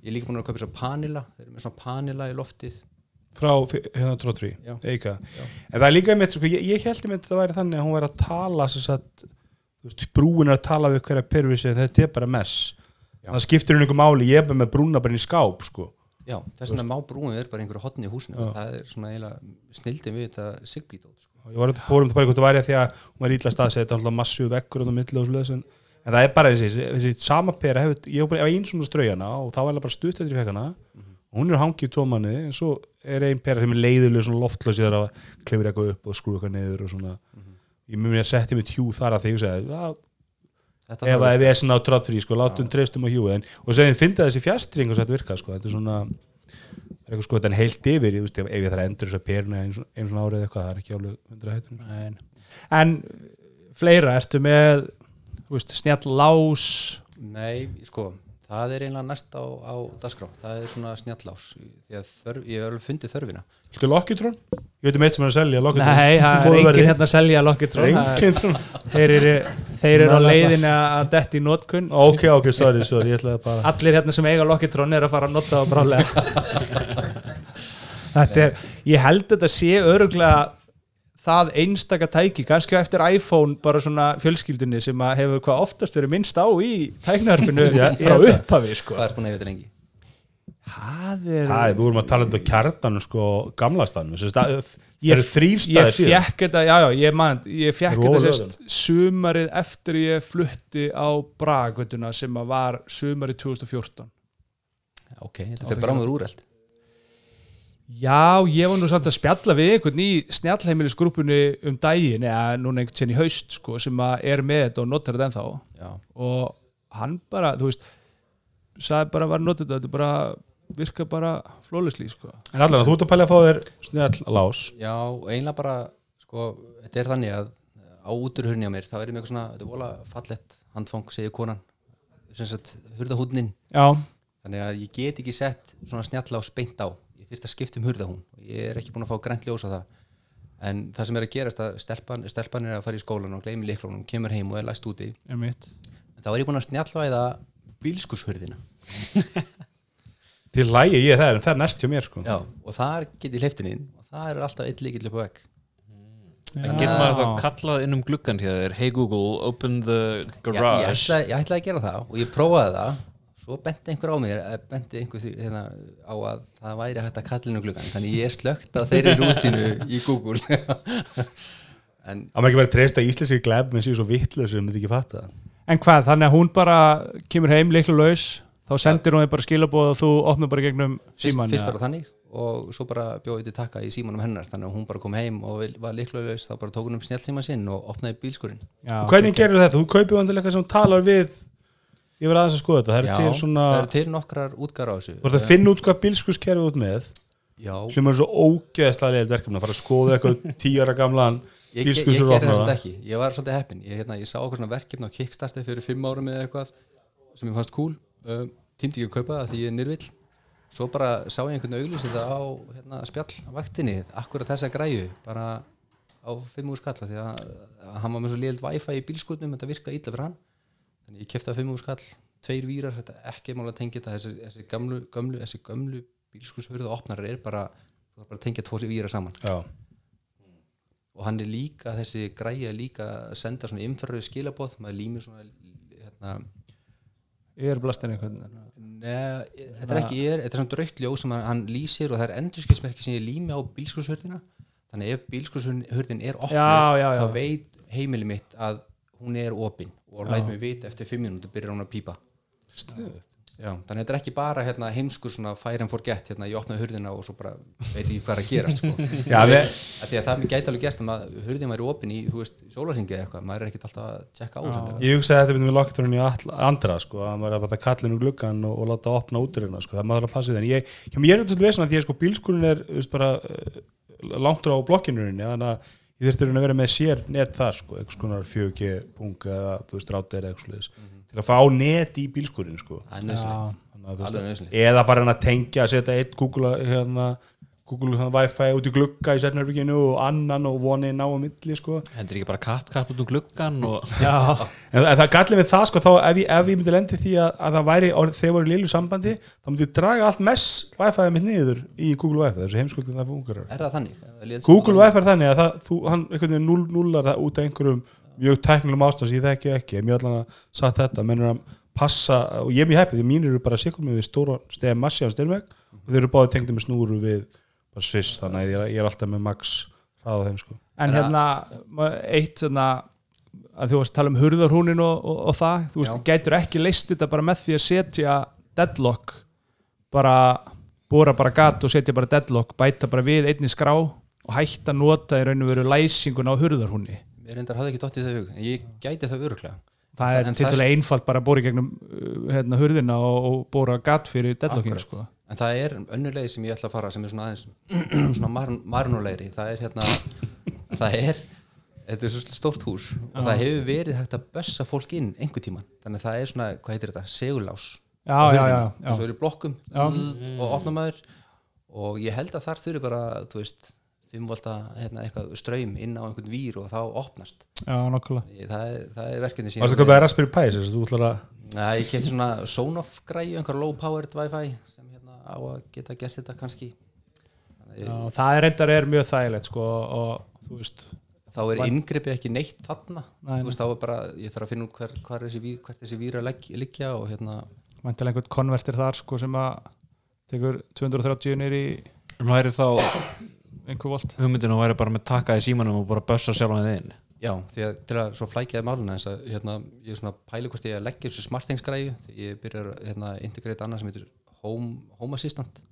Ég er líka búin að þess að panila þeir eru með svona panila í loftið frá hérna eika en það er líka með, sko, ég, ég held með þetta væri þannig að hún væri að tala sem sagt, brúin er að tala við hverja pervisi, þetta er bara mess. Já. það skiptir hún einhver máli, ég er bara með brúna bara í skáp, sko. Já, þess vegna má brúin er bara einhverju hotni í húsinu. Og það er svona eiginlega snildin við þetta sigbítót sko. ég var að bóra um þetta bara það væri að því að hún var ítla staðsett, þetta er alltaf massíu vekkur á milli og svoleiðis, en, en það er bara þessi, þessi sama pera, hefur, ég var bara einn svona strauðana og þá var það bara stutt eftir fekana og hún er hangið í tvo manni en svo er einn pera sem er leiðuleg svona loftlaus þegar að klefur eitthvað upp og skrúa eitthvað niður og svona. Ég mjög mér að setja mig tjú þar að því ég "Já, Þetta ef að við erum á tráttfrí sko, látum treystum á hjúið en, og sem þið finna þessi fjastring og svo þetta virka sko, þetta er svona það er eitthvað sko, þetta er heilt yfir ég, veist, ef, ég þarf að endur þess að perna einu svona, einu svona árið eitthvað, það er ekki alveg hundra hættunum sko. en, en fleira, ertu með snjall lás? Nei, sko, það er einlega næst á, á dagskrá, það er svona snjallás. Því að þörf, ég hef alveg fundið þörfina. Viltu Lokkitrón? Ég veit um eitt sem er að selja Lokkitrón Nei, það er engin hérna að selja Lokkitrón Engin þeir eru, þeir eru á leiðinu að detti í notkun. Ok, ok, sorry, sorry, ég ætlaði bara allir hérna sem eiga Lokkitrón er að fara að nota það brálega þetta er, ég held að þetta sé öruglega það einstaka tæki, kannski eftir iPhone bara svona fjölskyldinni sem að hefur hvað oftast verið minnst á í tæknarfinu frá upphafi sko. Hvað er búin að yfir lengi? það er Æ, þú vorum að tala um þetta kjartanum sko gamla staðnum. Það Ég- eru þrýr ég staðir síðan. fekk þetta, já já, ég man ég fekk þetta sérst sumarið eftir ég flutti á Bragutuna sem að var sumarið 2014 Ok, þetta fyrir brámur úreld Já, ég var nú samt að spjalla við einhvern í snjallheimilisgrúpunni um daginn, eða núna einhvern tjenni haust sko, sem að er með þetta og notar þetta ennþá. Já, og hann bara, þú veist sagði bara var notað þetta, þetta bara virka bara flólisli sko. en allan þú ert að pæla að fá þér snjall lás já eiginlega bara sko, þetta er þannig að á úturhurni á mér, þá er ég með eitthvað svona þetta er vola fallett handfang, segir konan. Sem sagt, hurðahúdnin Já, þannig að ég get ekki sett svona snjalla á beint á ég þyrfti að skipta um hurðahún ég er ekki búin að fá grænt ljós á það. En það sem er að gerast að stelpan, stelpan er að fara í skólan og gleymi liklunum, kemur heim og er læst úti. En þá er ég búin að snjallvæða bílskurshurðina. Til lægi ég það er en það er næst hjá mér sko. Já, og þar get ég hleyftin inn og það er alltaf eitt líkill upp á vegg. En getur maður þá kallað inn um gluggan hér Hey Google, open the Já, ég, garage. ætlaði, ég ætlaði að gera það og ég prófaði það svo benti einhver á mér eh, benti einhver því, hérna, á að það væri hægt að um gluggan þannig ég er slögt á þeirri rútinu í Google. En að maður ekki verið að treysta íslenski gleb menn séu svo vittlega sem myndi ekki fatta það? En hvað, þannig að hún bara kemur heim líklu laus, þá sendir hún þér bara skilabóð og þú opnur bara gegnum síman fyrst var það þannig og svo bara bjóði til takka í símanum hennar þannig að hún bara kom heim og var líklega þá bara tók hún um snjálsíma sinn og opnaði bílskurinn Já, hvernig gerur þetta? Þú kaupir vandilega eitthvað sem talar við ég verið aðeins að skoða þetta. Það eru til svona það eru til nokkrar útgar á þessu. Þú ert að finna út hvað bílskuskerfi út með Já, sem er svo ógeðslega leiðið verkefni að fara að skoða eitthvað tíu ára gamlan ég, ég, gerði þetta ekki. Ég var svolítið heppin, ég, hérna, ég sá okkur svona verkefni á Kickstarter fyrir fimm árum eða eitthvað sem ég fannst cool. Um, tímdi ekki að kaupa það því ég er nýrvill svo bara sá ég einhvern auglýs þetta á hérna, spjallvaktinni akkurat þessa græju bara á fimm úr skalla því að, að hann var með svo liðld wifi í bílskutnum þetta virka illa fyrir hann þannig ég kefti að fimm úr skall, tveir vírar þetta er ekki mál að tengja þetta þessi, þessi gamlu, gamlu, þessi gamlu bílskushurða opnarar er bara, þú þarf bara að tengja tvo vírar saman. Já, og hann er líka, þessi græja er líka að senda svona infraröðu skilabóð maður límir svona hérna, Ég er blastin einhvern neð, þetta er ekki er, þetta er svona draugt ljós sem hann, hann lýsir og það er endurskilsmerki sem ég lími á bílskurshörðina þannig ef bílskurshörðin er opnuð Já, já, já. þá veit heimili mitt að hún er opin og læt mig vita eftir fimm mínútur byrjar hún að pípa. Já, þannig að þetta er ekki bara hérna, heimskur svona fire and forget hérna, ég opnaði hurðina og svo bara veit ég hvað er að gerast sko. Já, Ég við- af því að það gæti alveg gerst að hurðin væri opin í, þú veist, sólarsingi eða eitthvað, maður er ekkert alltaf að tjekka á ég hugsaði að þetta myndi við lokkturinn í all- andra sko, að maður er bara að kalla inn úr gluggan og, og láta opna úturina, sko, það er maður að passa en ég, mér er vesen að því að sko bílskurinn er veist, bara uh, langt á blokkinurinni þannig að ég þurfti að vera með sér net þar, sko, eitthvað skonar 4G pung eða, þú veist, rátir eða eitthvað svoleiðis, til að fá net í bílskurinn, sko. Það er Þannig að, þú veist, eða fara hann að tengja að setja eitt Google, hérna, Google hérna, Wi-Fi út í glugga í setnarbygginu og annan og voni ná á milli sko. Hendur ekki bara kattkapp út um gluggan og Já, en, en það gallið við það sko, þá ef ég, ef ég myndi lendi því að, að það væri þegar voru lilu sambandi þá myndi ég draga allt mess Wi-Fi mitt niður í Google Wi-Fi þessu heimskuldin það fungerar Er það þannig? Google Wi-Fi er þannig að það, þú, hann einhvern veginn null, nullar það út af einhverjum mjög tæknilegum ástæðs ég þekki ekki, ég mjög allan að sagt þetta mennur að passa, og ég er mjög heppið því mínir eru bara sikkur með við stóra stegar massíðan styrmveg og þeir eru báði tengdum með snúru við sviss, þannig að ég er, ég er alltaf með max hraða þeim sko en hérna eitt svona að þú varst að tala um hurðarhúnin og, og, og það þú veist, Já. gætur ekki leist þetta bara með því að setja deadlock bara bóra bara gat og setja bara deadlock bæta bara við einni skrá og hætta að nota í raun og veru læsingun á hurðarhúni Mér reyndar hafði ekki dótt í þau hug En ég gæti það öruglega það er til dæla einfalt bara að bóra í gegnum uh, hérna, hurðina og, og bóra gat fyrir deadlocking Akkurat. sko. En það er önnur leið sem ég ætla að fara sem er svona aðeins svona marn, marnulegri það er hérna það er, þetta er svo stórt hús og það hefur verið hægt að bössa fólk inn einhver tíman, þannig að það er svona hvað heitir þetta, segulás. Já, já, já, og svo já. er í blokkum. Og opna maður og ég held að þar þurfi bara þú veist, 5 volta hérna, eitthvað ströym inn á einhvern vír og þá opnast. Já nokkulega það er, það er verkefni sem Varstu að köpa Raspberry Pi, þess að þú ætlar að Nei, ég kefti svona Sonoff græju, einhver low powered wifi sem á að geta gert þetta kannski. Já, það er reyndar er mjög þægilegt sko og þú veist þá er inngripi ekki neitt þarna. Nei, þú veist, þá er bara, ég þarf að finna út hver, hver þessi, ví- hvert þessi víra liggja og hérna, mæntilega einhvern konvertir þar sko sem að tekur 230 nýr í væri þá einhver volt. hugmyndinu væri bara með taka í símanum og bara bössa sjálfan þið inn. Já, því að til að svo flækjaði máluna þess að hérna, ég er svona að pæli hvort ég að leggja þessu smartþingsgræju þegar ég byrjar að hérna, integrate annað sem heitir Home, home Assistant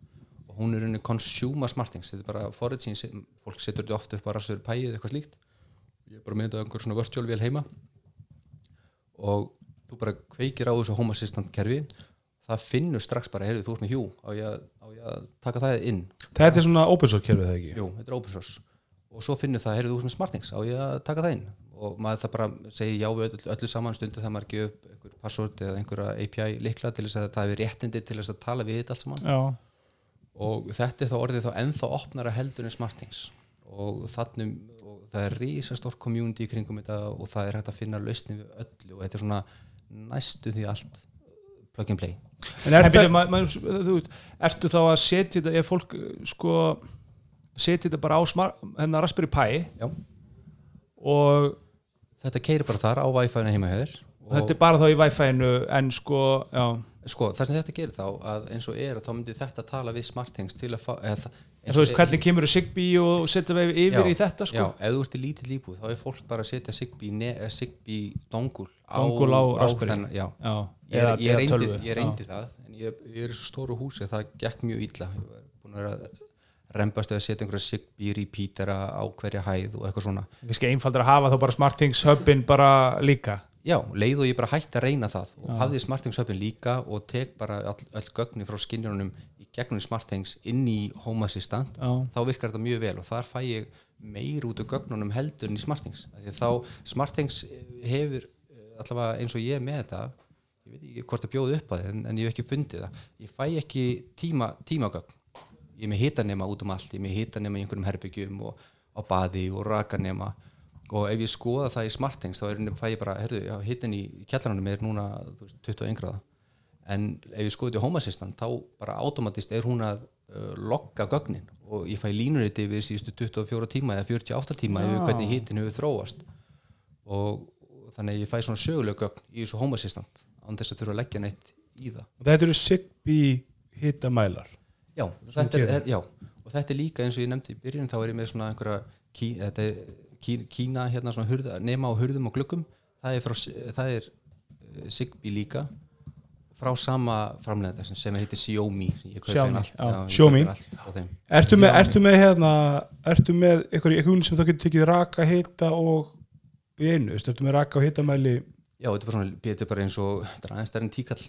og hún er unni Consumer Smartthings þetta er bara forrið set- fólk setur þetta ofta upp að rastur pæið eitthvað slíkt. Ég er bara þetta á einhver svona virtual vél heima og þú bara kveikir á þessu Home Assistant kerfi. Það finnur strax bara, heyrðu, þú ert með hjú á ég, að- á ég að taka það inn? Þetta er svona open source kerfið það ekki? Jú, þetta er open source. Og svo finnur það, heyrðu þú ert með smartthings á ég að taka það inn og maður það bara segir já við öllu, öllu saman stundu þegar maður gefa upp einhver password eða einhverja API likla til þess að það hefur réttindi til þess að tala við þetta allt saman. Já, og þetta er þá orðið þá ennþá opnara heldur en smartthings. Og þannig og það er risastór community í kringum þetta og það er hægt að finna lausni við öllu og þetta er svona næstu því allt plug and play. En en er byrju, þetta ma, ma, þú veist, ertu þá að setja þetta ef fólk uh, sko setja þetta bara á smart, hennar Raspberry Pi Já. og þetta keirir bara þar á Wi-Fi-inu heima hér þetta er bara þá í Wi-Fi-inu en sko, já sko það sem þetta gerir þá að eins og er þá myndi þetta tala við smartthings til að fá eða, en þú veist er- hvernig kemur þú Zigbee og setja við yfir Já, í þetta sko Já, ef þú ert í lítill íbúð þá er fólk bara að setja Zigbee, eh, dongul á, á Raspberry. þennan- já. já, Ég, ég, ég reyndi það en ég, ég er í svo stóru húsi það gekk mjög illa ég var búin að vera að rembast að setja einhverja Zigbee repeatera á hverja hæð og eitthvað svona. Kannski einfaldur að hafa þá bara SmartThings hubin bara líka. Já, leið og ég bara hætti að reyna það og hafði SmartThings höfn líka og tek bara all, öll gögnin frá skinnjunum í gegnum SmartThings inn í Home Assistant Já. þá virkar þetta mjög vel og þar fæ ég meir út af gögnunum heldur en í SmartThings þá SmartThings hefur eh, allavega eins og ég með þetta ég veit ekki hvort það bjóði upp að þið en, en ég hef ekki fundið það. Ég fæ ekki tíma, tímagögn ég er með hitanema út um allt. Ég er með hitanema í einhverjum herbyggjum og á baði og rakanema. Og ef ég skoða það í smartthings þá er, fæ ég bara, herðu, já, hitin í kjallaranum er núna þú veist, 21 gráða. En ef ég skoði þetta í Home Assistant þá bara automatist er hún að uh, logga gögnin. Og ég fæ línuriti við síðustu 24 tíma eða 48 tíma yfir hvernig hitin hefur þróast. Og, og þannig ég fæ svona söguleg gögn í þessu Home Assistant án þess að þurfa að leggja neitt í það. Þetta eru Zigbee hitamælar Já, þetta er, já, og þetta er líka eins og ég nefndi í byrjun þá er ég með svona einhverja kí, þetta er, kí, kína hérna svona hurða, nema á hurðum og gluggum. Það er, frá, það er uh, Zigbee líka frá sama framlega sem heitir Xiaomi. Sem ég kaupi Xiaomi, inn allt, já. já, ég Xiaomi. kaupi allt á þeim. Ertu með, ertu með hérna Ertu með eitthvað, eitthvað sem þá getur tekið raka, hita og í einu, ertu með raka og hitamæli? Já, þetta er bara, svona, þetta er bara eins og þetta er aðeins stærri en tíkall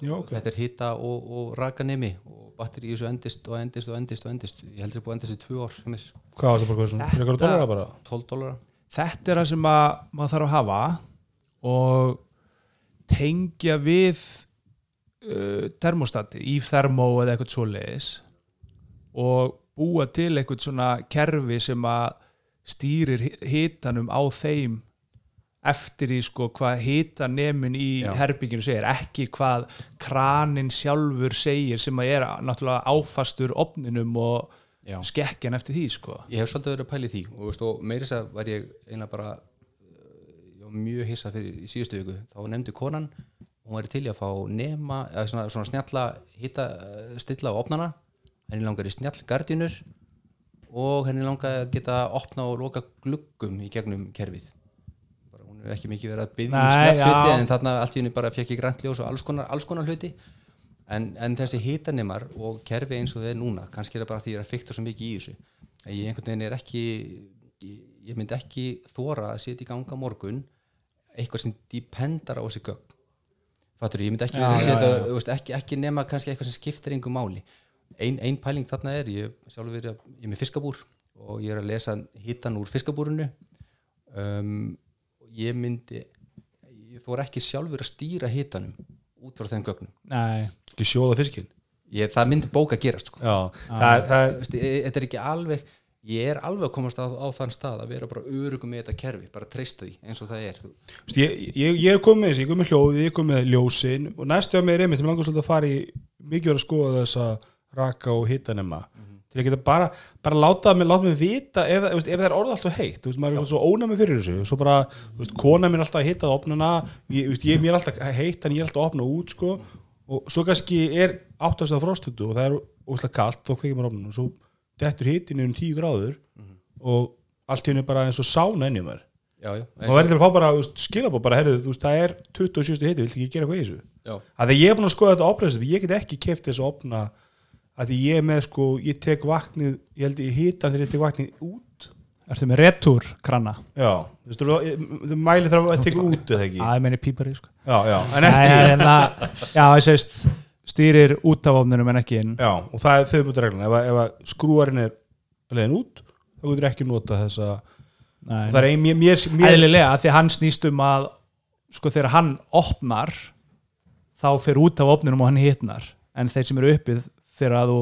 Já, ok. þetta er hita og, og rakanemi og batteri í þessu endist og endist og endist og endist ég held að það búið endist í tvö ár. Hvað var það bara, svona, Þetta- eitthvað dólar bara 12 dólara þetta er það sem að maður þarf að hafa og tengja við uh, termostati í thermo eða eitthvað svoleiðis og búa til eitthvað svona kerfi sem að stýrir hi- hitanum á þeim eftir því sko hvað hitanemin í Já. herbygginu segir ekki hvað kranin sjálfur segir sem að er náttúrulega áfastur opninum og Já. skekkjan eftir því sko ég hef svolítið verið að pæli því og, veist, og meira þess að var ég einlega bara uh, ég mjög hissa fyrir í síðustu viku þá nefndi konan hún væri til í að fá nema eða svona, svona snjalla hitta uh, stilla og opnana henni langar í snjall gardínur og henni langar að geta opna og loka gluggum í gegnum kerfið hún er ekki mikið verið að byggja um snjall hluti já. en þarna allt í henni bara fekk ég grænt ljós og alls konar, alls konar hluti en, en þessi hitanemar og kerfi eins og þau er núna kannski er það bara því að ég er að fykta svo mikið í þessu að ég einhvern veginn er ekki ég, ég myndi ekki þóra að setja í ganga morgun eitthvað sem dependar á þessi gögn fattur ég myndi ekki, Já, já, já, setja, já. Veist, ekki, ekki nema kannski eitthvað sem skiptir engu máli ein, ein pæling þarna er ég, verið að, ég er með fiskabúr og ég er að lesa hitan úr fiskabúrinu um, ég myndi ég þóra ekki sjálfur að stýra hitanum út frá þeim gögnum. Nei, Ekki sjóða fiskinn? Ég, það myndi bóka að gerast sko. Ég- þetta er ekki alveg ég er alveg að komast á, á þann stað að vera bara örugum með þetta kerfi, bara treysta því eins og það er. Vist, ég, ég, ég er komið með þessi, ég er komið með hljóði, ég er komið með ljósin og næstu að mér er einmitt, ég langar svolítið að fara í mikið verið að skoða þessa raka og hitanema. til að geta bara, bara láta mig, láta mig vita ef, það- veist, ef það er orða alltaf heitt. Veist, maður er svo ónæmi fyrir þessu. Svo bara, veist, kona mér er alltaf að hitta að opnuna. Ég, veist, ég, er alltaf heitt en ég er alltaf að opna út sko, og svo kannski er áttast að frostutu og það er óslega kalt þá kveikir maður opnuna og svo dettur hitinu um 10 gráður og allt í henni bara eins og sána já, já, og verður til að fá bara skilabóð bara, veist, það er 27 hiti, viltu ekki gera eitthvað í þessu? Að því ég er búin að skoða þetta opnað ég get ekki keft þess að opna að ég með sko, ég tek vaknið ég held ég hitan þegar ég tek vaknið út. Ertu með retúr krana? já, þú veist, þú- mæli þarf að teka út eða ekki, Það er meini pípari sko. já, já, en Nei, ekki en það, já, ég segist stýrir út af ofnunum en ekki inn. Já, og það er þau mútið reglan ef, ef skrúarinn er leiðin út þá getur ekki nota þessa Nei, það er ein, mér, mér, mér eðlilega, því hann snýst um að sko þegar hann opnar þá fer út af opnunum og hann hitnar. En þeir sem eru uppið þegar að þú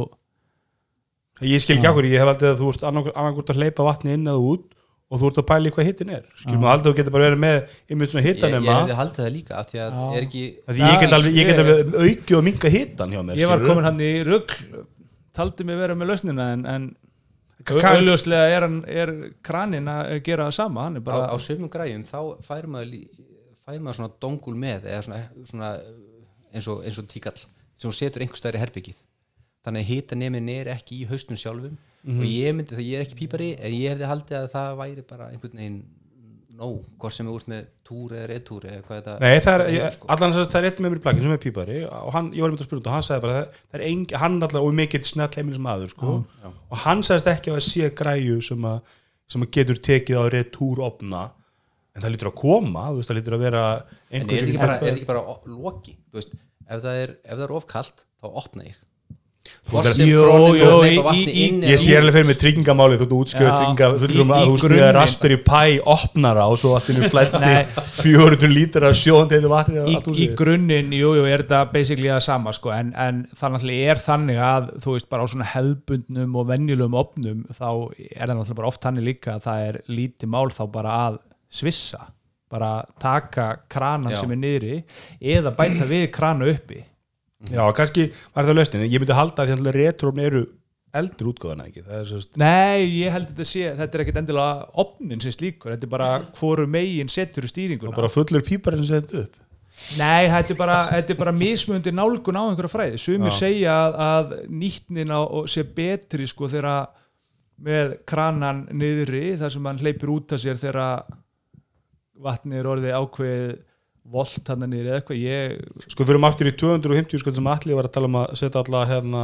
ég skil ekki okkur, ég hef aldrei að þú ert annarkvort að hleypa vatni inn eða út og þú ert að pæla í hvað hittin er. Skilum að aldrei þú getur bara verið með einmitt svona ég, hittan ég hefði haldið það líka af því að Já. er ekki Því ég get alveg, ég get alveg aukið og minga hittan hjá mér ég var skilurðu. komin hann í rugg taldi mig vera með lausnina en, en Kann- auðljóslega er, hann, er kranin að gera það sama hann er á, bara á sömum græjum þá fær maður, lí- fær maður svona dongul með eða svona, svona eins og, eins og tíkall sem hún setur einhver stæri herbyggið þannig að hitanemin er ekki í haustum sjálfum. Og ég myndi það ég er ekki pípari en ég hefði haldið að það væri bara einhvern veginn nóg, hvort sem er úr með túr eða retúr eða hvað þetta Nei, það er, heitir, sko. allan þess að það er einn með mér í plakki sem er pípari og hann, ég var einmitt að spyrja út og hann sagði bara það, það er engi, hann allar og mikill snett heimilis maður sko, og hann sagðist ekki að það sé græju sem að, sem að getur tekið á retúr opna. En það lítur að koma, veist, það lítur að vera en er þetta ekki er þetta ekki bara loki þú veist, ef það er, er ofkalt þá opna ég Í- inn Ég sé alveg fyrir mig tryggingamáli þú grunninn- Raspberry Pi opnara og svo allt innu flætti Nei. 400 lítra vatni í, í grunninn, jú, jú, er þetta basically það sama, sko, en, en náttúrulega er þannig að, þú veist, bara á svona hefðbundnum og venjulegum opnum þá er það náttúrulega bara oft þannig líka að það er lítið mál þá bara að svissa, bara taka kranan sem er niðri eða bæta við krana uppi Já, kannski var það lausnin. En ég myndi halda að því að retrófni eru eldur útgáðana ekki? Svo Nei, ég held að þetta sé, þetta er ekkit endilega opnin sem slíkur, þetta er bara hvoru megin setur stýringuna. Bara fullur pípar sem setja upp. Nei, þetta er bara, þetta er bara mismundi nálgun á einhverja fræði. Sumir Já. segja að, að nýtnin á og sé betri sko þegar með kranan niðri þar sem hann hleypir út af sér þegar vatni er orðið ákveð volt hann niðri eða eitthvað. Ég, Sko fyrir aftur í 250 sko sem allir var að tala um að setja alla hérna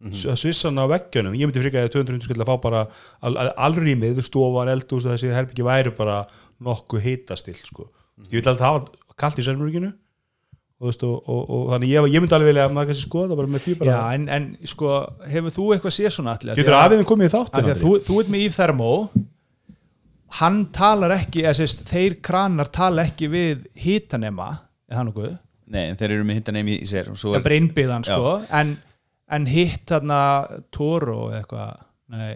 mm svissana á veggjunum, ég myndi frika að 250 sko að fá bara al, al, alrýmið stofan, eldús og þessi herbyggi væri bara nokkuð hitastill sko. ég vil alltaf hafa kalt í sennmörginu og, og, og, og þannig ég, ég myndi alveg vilja að maður kannski skoða bara með pípar já, en, en sko hefur þú eitthvað séð svona allir? getur aðeins komið í Af því þáttin að þú, þú ert með Yves Thermo hann talar ekki eða sérst, þeir kranar tala ekki við hitanema eða hann okkur Nei, en þeir eru með hindan í sér og það er bara innbyggðan sko. En, en hitt þarna Toro eða eitthvað nei,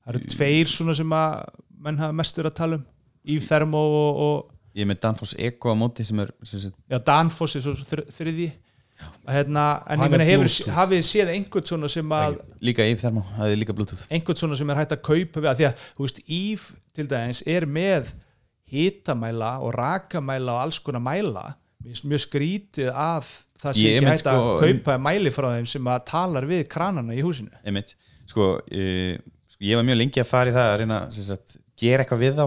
það eru tveir svona sem að menn hafa mest verið að tala um. Yves Thermo og, og ég er með Danfoss Eko á móti sem er sem já, Danfoss er svo þr þriði hérna, en ég meina hefur, hafið þið séð einhvern svona sem að líka Yves Thermo, það er líka Bluetooth. Einhvern svona sem er hægt að kaupa við að því að, þú veist, Yves til dæmis er með hitamæla og rakamæla og alls konar mæla. Mjög skrítið að það sé ekki hægt að sko, kaupa mæli frá þeim sem að talar við kranana í húsinu. Einmitt, sko, uh, sko ég var mjög lengi að fara í það að reyna sagt, gera eitthvað við þá.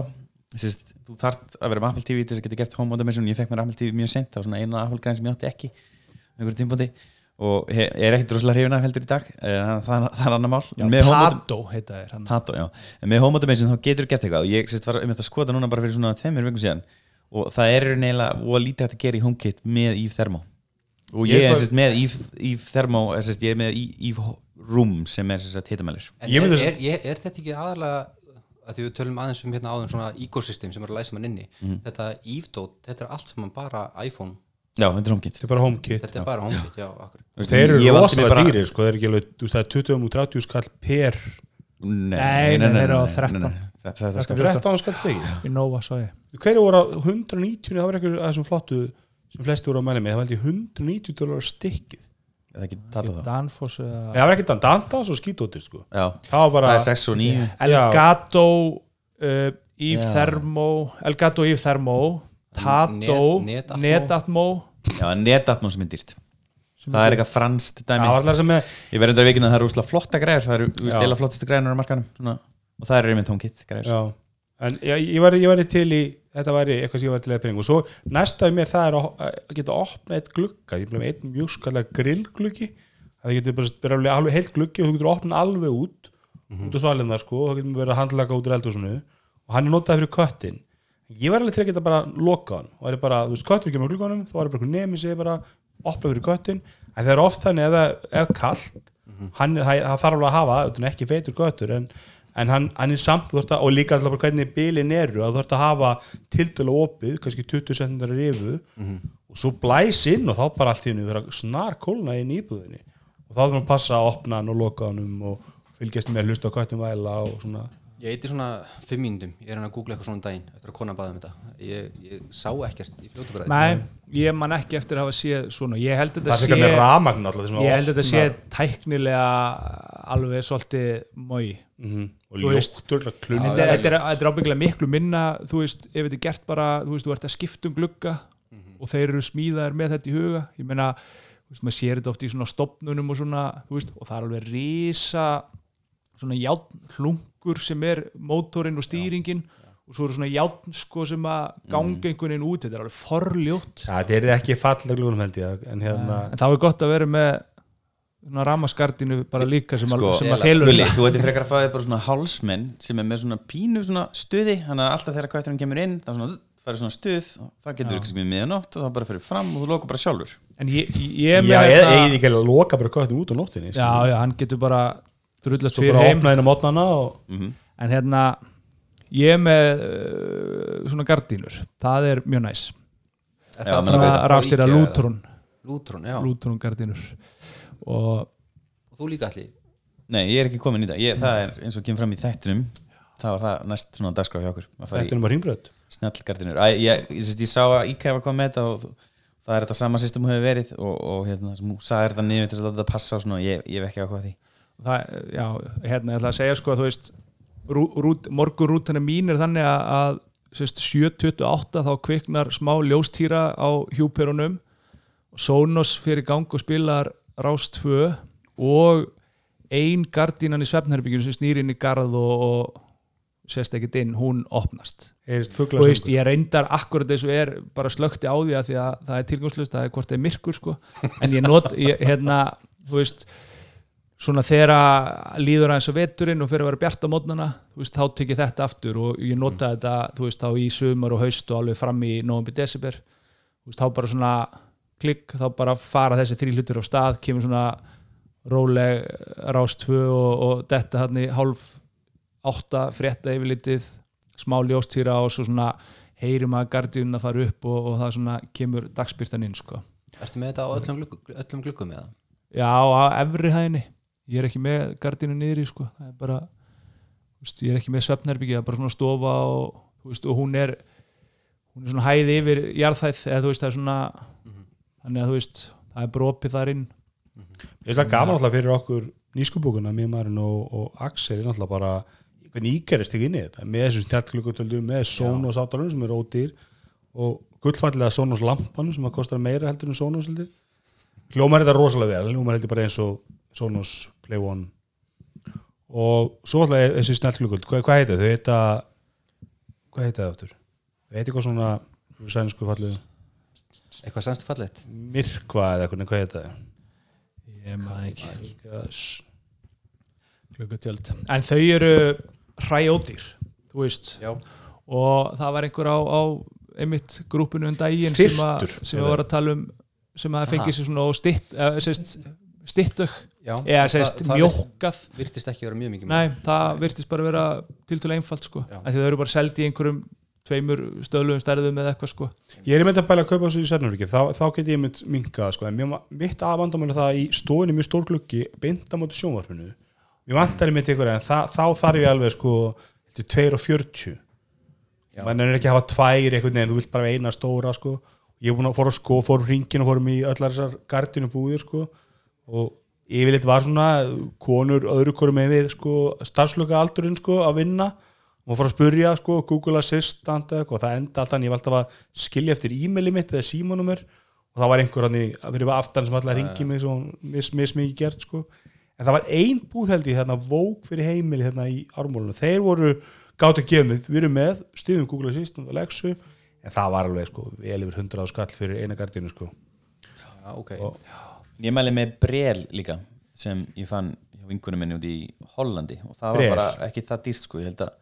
Sagt, þú þarft að vera með Apple TV til þess að geta gert home automation, ég fekk mér Apple TV mjög sent það var svona eina Apple græn sem ég átti ekki einhverjum tímpúndi og er ekkert rosalega hrifin af heldur í dag. Uh, það, það er annar mál. Autom- Tato heita hann. Tato, já. En með automation þá getur þú gert eitthvað. Og ég sérst var um þetta að skoða núna bara fyrir svona tveimur vikum síðan. Og það er neila og lítið hægt að gera í HomeKit með Eve Thermo. Og Ég ég er sérst með Eve, Eve Thermo er, sérst, ég er með Eve- Eve Room sem er En Ég er, er, er, er þetta ekki aðalega að því við tölum aðeins um hérna áðum svona ecosystem sem er að læsa mann inni þetta Eve-dot, þetta er allt saman bara iPhone, Já, þetta er HomeKit þetta er bara HomeKit þetta er bara HomeKit, já, akkur þeir eru rosalega bara- dýrir sko, þeir eru ekki alveg, þú veist það er 20 og 30 skall per Nei, Nei, nei, þeir eru á 13. nei, nei, nei, 13 skall. 13 skall stegi í Nova svo ég hverju voru á 190 það var einhver að þessum flottu sem flesti voru að mæla með, það var ég 190 dólar stikkið eða ekki tala þá Danfoss eða það var ekkert að danta svo skítóttir sko Já, það var bara það er 6 og 9 Elgato uh, Yves Já. Thermo Elgato Yves Thermo Tato Net- Netatmo. Já, netatmón sem er dýrt sem Það er eitthvað franskt dæmi. var alltaf sem með Ég verður þetta vikinn að það eru úslega flotta græður Það eru Já. stila flottustu græðunar á markanum svona. Og það eru einmitt HomeKit græður já en ég, ég, var, ég var til í þetta væri eitthvað sem ég var til að pening og svo næsta í mér það er að að geta opna eitt glugga, ég bleið með einn mjög skallega grillgluggi. Það getur bara bara alveg heilt gluggi og þú getur opna alveg út út á svalinn það sko, og það getur verið að handlaka út úr eldhúsinu. Og hann er notað fyrir köttin ég var alveg til að geta bara lokað hann. Og það er bara, þú veist, köttur kemur á glugganum þá er bara einhver nemi sig bara opna fyrir köttin en það er oft þannig ef það er kallt hann er, það, það þarf alveg að hafa er ekki feitur köttur en, en hann, hann er samt, þú að, og líka alltaf bara hvernig bilin eru, að þú ert að hafa tildölu opið, kannski 20 cm rifu og svo blæs inn og þá bara allt í hennu vera snar kólna inn í íbúðinni og þá þarf maður að passa að opna hann og loka hann og fylgjast með og Ég eiti svona fimm mínútum, ég er hann að googla eitthvað svona um daginn eftir að kona baða um þetta. Ég, ég sá ekkert í fljótubræði Nei, ég man ekki eftir að hafa séð svona. Ég held að það þetta er sé ramagn alltaf ég held að þetta sé tæknilega alveg svolítið mói mm og Þú veist. ljótt, þetta er- er, er ábyggilega miklu minna þú veist, ef þetta er gert bara þú veist, þú ert að skipta um glugga og þeir eru smíðaðir með þetta í huga. Ég meina, þú veist, maður sér þetta oft í svona stopnunum og svona, þú veist, og það er hlungur sem er mótorinn og stýringin og svo eru svona játn sko sem að ganga einhvern veginn út, þetta er alveg forljótt. Ja, þetta er ekki falleg glunum held ég en hérna, en þá er gott að vera með ramaskardinu bara líka sem, Sko, að, felur þetta. þú veitir frekar að þér bara svona hálsmenn sem er með svona pínu svona stuði þannig að alltaf þegar kvætturinn kemur inn það er svona, stuð og það getur ekki sem í miðanótt og það bara fyrir fram og þú loka bara sjálfur. En ég, ég er já, með eða eigið ekki að loka bara köttum út á nóttinni já, já, hann getur bara drullast fyrir bara heim. og mm en hérna ég er með uh, svona gardínur. Það er mjög næs. Já, menn að svona beita. rástýra lútrún. Lútrún, já, lútrún gardínur. Og og þú líka allir Nei, ég er ekki komin í það. Ég, það er eins og kemur fram í þættinum. Það var það næst svona dagskrá hjá okkur. Er bara hringbröð Æ, ég, ég, ég, ég sá að IKEA var komið með þetta og það er þetta sama system hefur verið og, og hérna, sem hún sagði þetta niður til að þetta passa og svona, ég, ég hef ekki áhuga á því það, já, hérna ég ætla að segja sko að þú veist rú, rút, morgurútina mín er þannig að, að sérst, 7.28 þá kviknar smá ljóstýra á hjúperunum. Sonos fyrir gang og spilar Rás 2 og ein gardínan í svefnherbygginu sem snýr inn í garð og, og sést ekkert inn, hún opnast. Og veist, ég reyndar akkurat og er bara slökti á því að því að það er tilgangslust það er hvort það er myrkur sko. En ég not, ég, hérna, þú veist svona þegar líður aðeins á veturinn og fyrir að vera bjart á mótnana þá tek ég þetta aftur og ég nota þetta þú veist, þá í sumar og haust og alveg fram í november, desember þú veist, þá bara svona klikk, þá bara fara þessi þrý hlutur á stað, kemur svona róleg rást tvö og, og detta hann í hálf átta frétta yfirlitið smá ljóstýra og svo svona heyrum að gardjun að fara upp og, og það svona kemur dagspyrtan inn sko. Ertu með þetta á öllum, glugg, öllum gluggum eða? Já, á efri hæðinni ég er ekki með gardinu niðri sko. það er bara veist, ég er ekki með svefnherbyggi, það er bara svona stofa og, veist, og hún er hún er svona hæði yfir jarðhæð eða þú veist það er svona þannig að þú veist, það er brópið þar inn. Ég er gaman alltaf fyrir okkur nýskubúkuna, mér maðurinn og, og Axel er alltaf bara hvernig ígerist ekki inn í þetta? Með þessum snjallklukkutöldum, með Sonos átalunum sem er ódýr og gullfallega Sonos lampanum sem að kostar meira heldur en Sonos heldur hljómar þetta rosalega vel, hljómar heldur bara eins og Sonos Play One og svo alltaf er þessi snjallklukkult, hvað, hvað heita þau? þau heita hvað heita það aftur? þau heita eitthvað svona sænsku fallið Eitthvað sannstu fallegt? myrkva eða eitthvað, hvað heita það? ég maður ekki Yes. klukkutjöld en þau eru hræjódýr þú veist Já, og það var einhver á, á einmitt grúpinu um daginn sem, að, Fyrtur, sem að var að tala um sem að fengi sér svona og stitt eða sérst stittug já eða það- sérst það Virtist ekki vera mjög mikið nei, það virtist bara vera tiltölu einfalt sko, Já. af því það eru bara seldi í einhverjum tveimur stöðlugum stærðum eða eitthvað sko. Ég er einmitt að pæla að kaupa þessu í Sernurvíki þá, þá get ég mynd minkað sko. en mitt aðvandamæli það að í stofinni mjög stór gluggi beint á móti sjónvarpinu. Mér vantar einmitt ykkur en það, þá þarf ég alveg sko til 2 og 40 Já. mann er ekki að hafa tvær einhvern veginn, þú vilt bara eina stóra sko. Ég að fóra sko, fór hringin og fórum í öllar þessar gardinu búðir sko og yfirleitt var svona konur öðru hverju með við sko, starfslöka aldurinn sko, að vinna. Og fór að spurja sko, Google Assistant og það enda alltaf ég var alltaf að skilja eftir e-maili mitt eða símanumur og það var einhver hann í fyrir aftan sem alltaf ringi mig svo mis, mis mikið gert sko. En það var ein búð held ég þarna vók fyrir heimili hérna í ármólinu þeir voru gátt að gefa mig, við erum með stíðum Google Assistant og Lexu en það var alveg sko vel yfir 100 skall fyrir eina gardinu sko. Já, ok. Og- Ég mæli með brel líka sem ég fann hjá vingunum minni út í Hollandi og það Brel? var bara ekki það dýrt sko, ég held að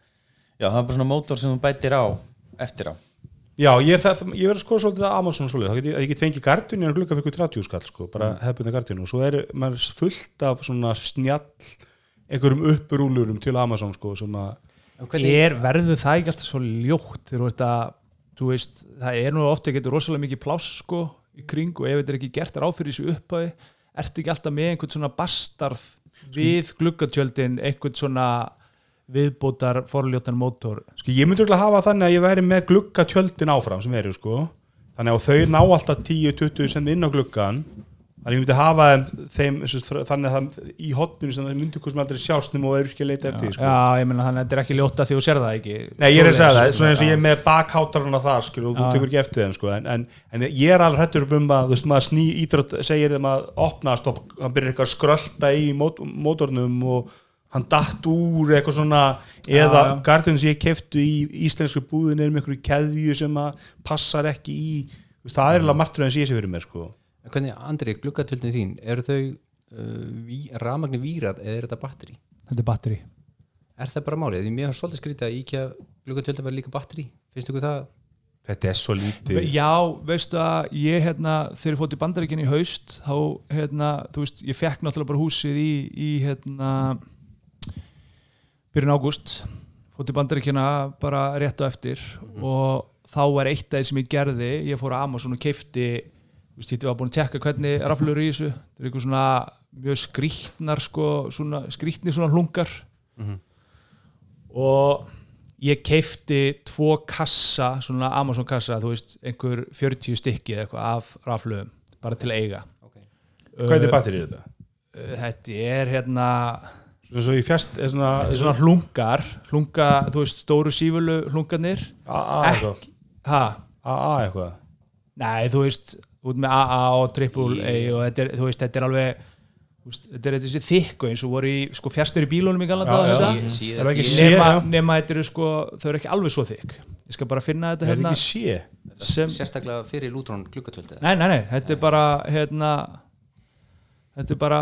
já, það var bara svona mótor sem þú bætir á eftir á Já, ég, það, ég verið að skoða svolítið að Amazon svolítið, þá get get fengið gardinu en glukka fyrir 30 skall sko, bara mm. hefðbundna gardinu og svo er maður fullt af svona snjall einhverjum upprúlurum til Amazon sko sem að er, verður það ekki alltaf svo ljótt þegar þú veist það er nú ofta getur rosalega mikið pláss sko í kring og ef þetta er ekki gert ráð fyrir þessu upphæði, ertu ekki alltaf með einhvern svona bastarð við gluggatjöldin, einhvern svona viðbótar forljótan mótor? Sko ég myndi örugglega hafa þannig að ég væri með glugga tjöldin áfram sem eru sko. Þannig að þau ná alltaf 10-20 sem inn á gluggan þannig að ég myndi hafa þeim, þeim þannig að það í hotninu sem það myndi hvort sem aldrei sjást nema og er ekki að leita eftir sko. Já, ég meina þannig að þetta er ekki ljóta því þú sér það ekki Nei, ég er að segja það, svona eins og já. ég er með bakháttarana þar skil, og þú tekur ekki eftir þeim sko. en, en, en ég er alveg hættur um að þú veist maður sný ídrott segir þeim að opna stopp, hann byrjar eitthvað að skrölda í mót, mótornum og hann datt úr eitthvað svona eða Já, já. gardin sem ég keftu í íslensku búðin er með einhverju keðju sem passar ekki í það er alveg margtur hvernig Andri, gluggatöldin þín, eru þau uh, ví, rafmagni vírað eða er þetta batteri? Þetta er batteri Er það bara málið? Því mér har svolítið skrítið að íkja gluggatöldin var líka batteri. Finnst ykkur það? þetta er svo lítið Já, veistu að ég hérna þegar ég fótt í bandaríkinn í haust þá hérna, þú veist, ég fekk náttúrulega bara húsið í, í hérna byrjun ágúst fótt í bandaríkina bara rétt á eftir og þá var eitt af því sem ég gerði ég fór á Amazon og keifti þú veist, ég var búin að tekka hvernig raflur í þessu. Það er eitthvað svona mjög skrýtnar sko, svona skrýtni svona hlungar. Og ég keifti tvo kassa, svona Amazon kassa þú veist, einhver 40 stykki eða eitthvað af raflöfum, bara til eiga. Ok. hvað er batterið þetta? Uh, þetta er hérna svo í fjast er svona, þetta er svona hlungar hlunga, þú veist, stóru sífulu hlungarnir. AA eitthvað? Ekki, ha, AA eitthvað? Nei, þú veist út með AA og triple A og þetta er, þú veist, þetta er alveg veist, þetta er þessi þykku eins og voru í sko fjastur í bílunum í galanda Er nema, þetta eru sko þau eru ekki alveg svo þykk. Ég skal bara finna þetta hérna Sérstaklega fyrir lútrón gluggatöldi. nei, nei, nei, þetta er bara hérna þetta er bara,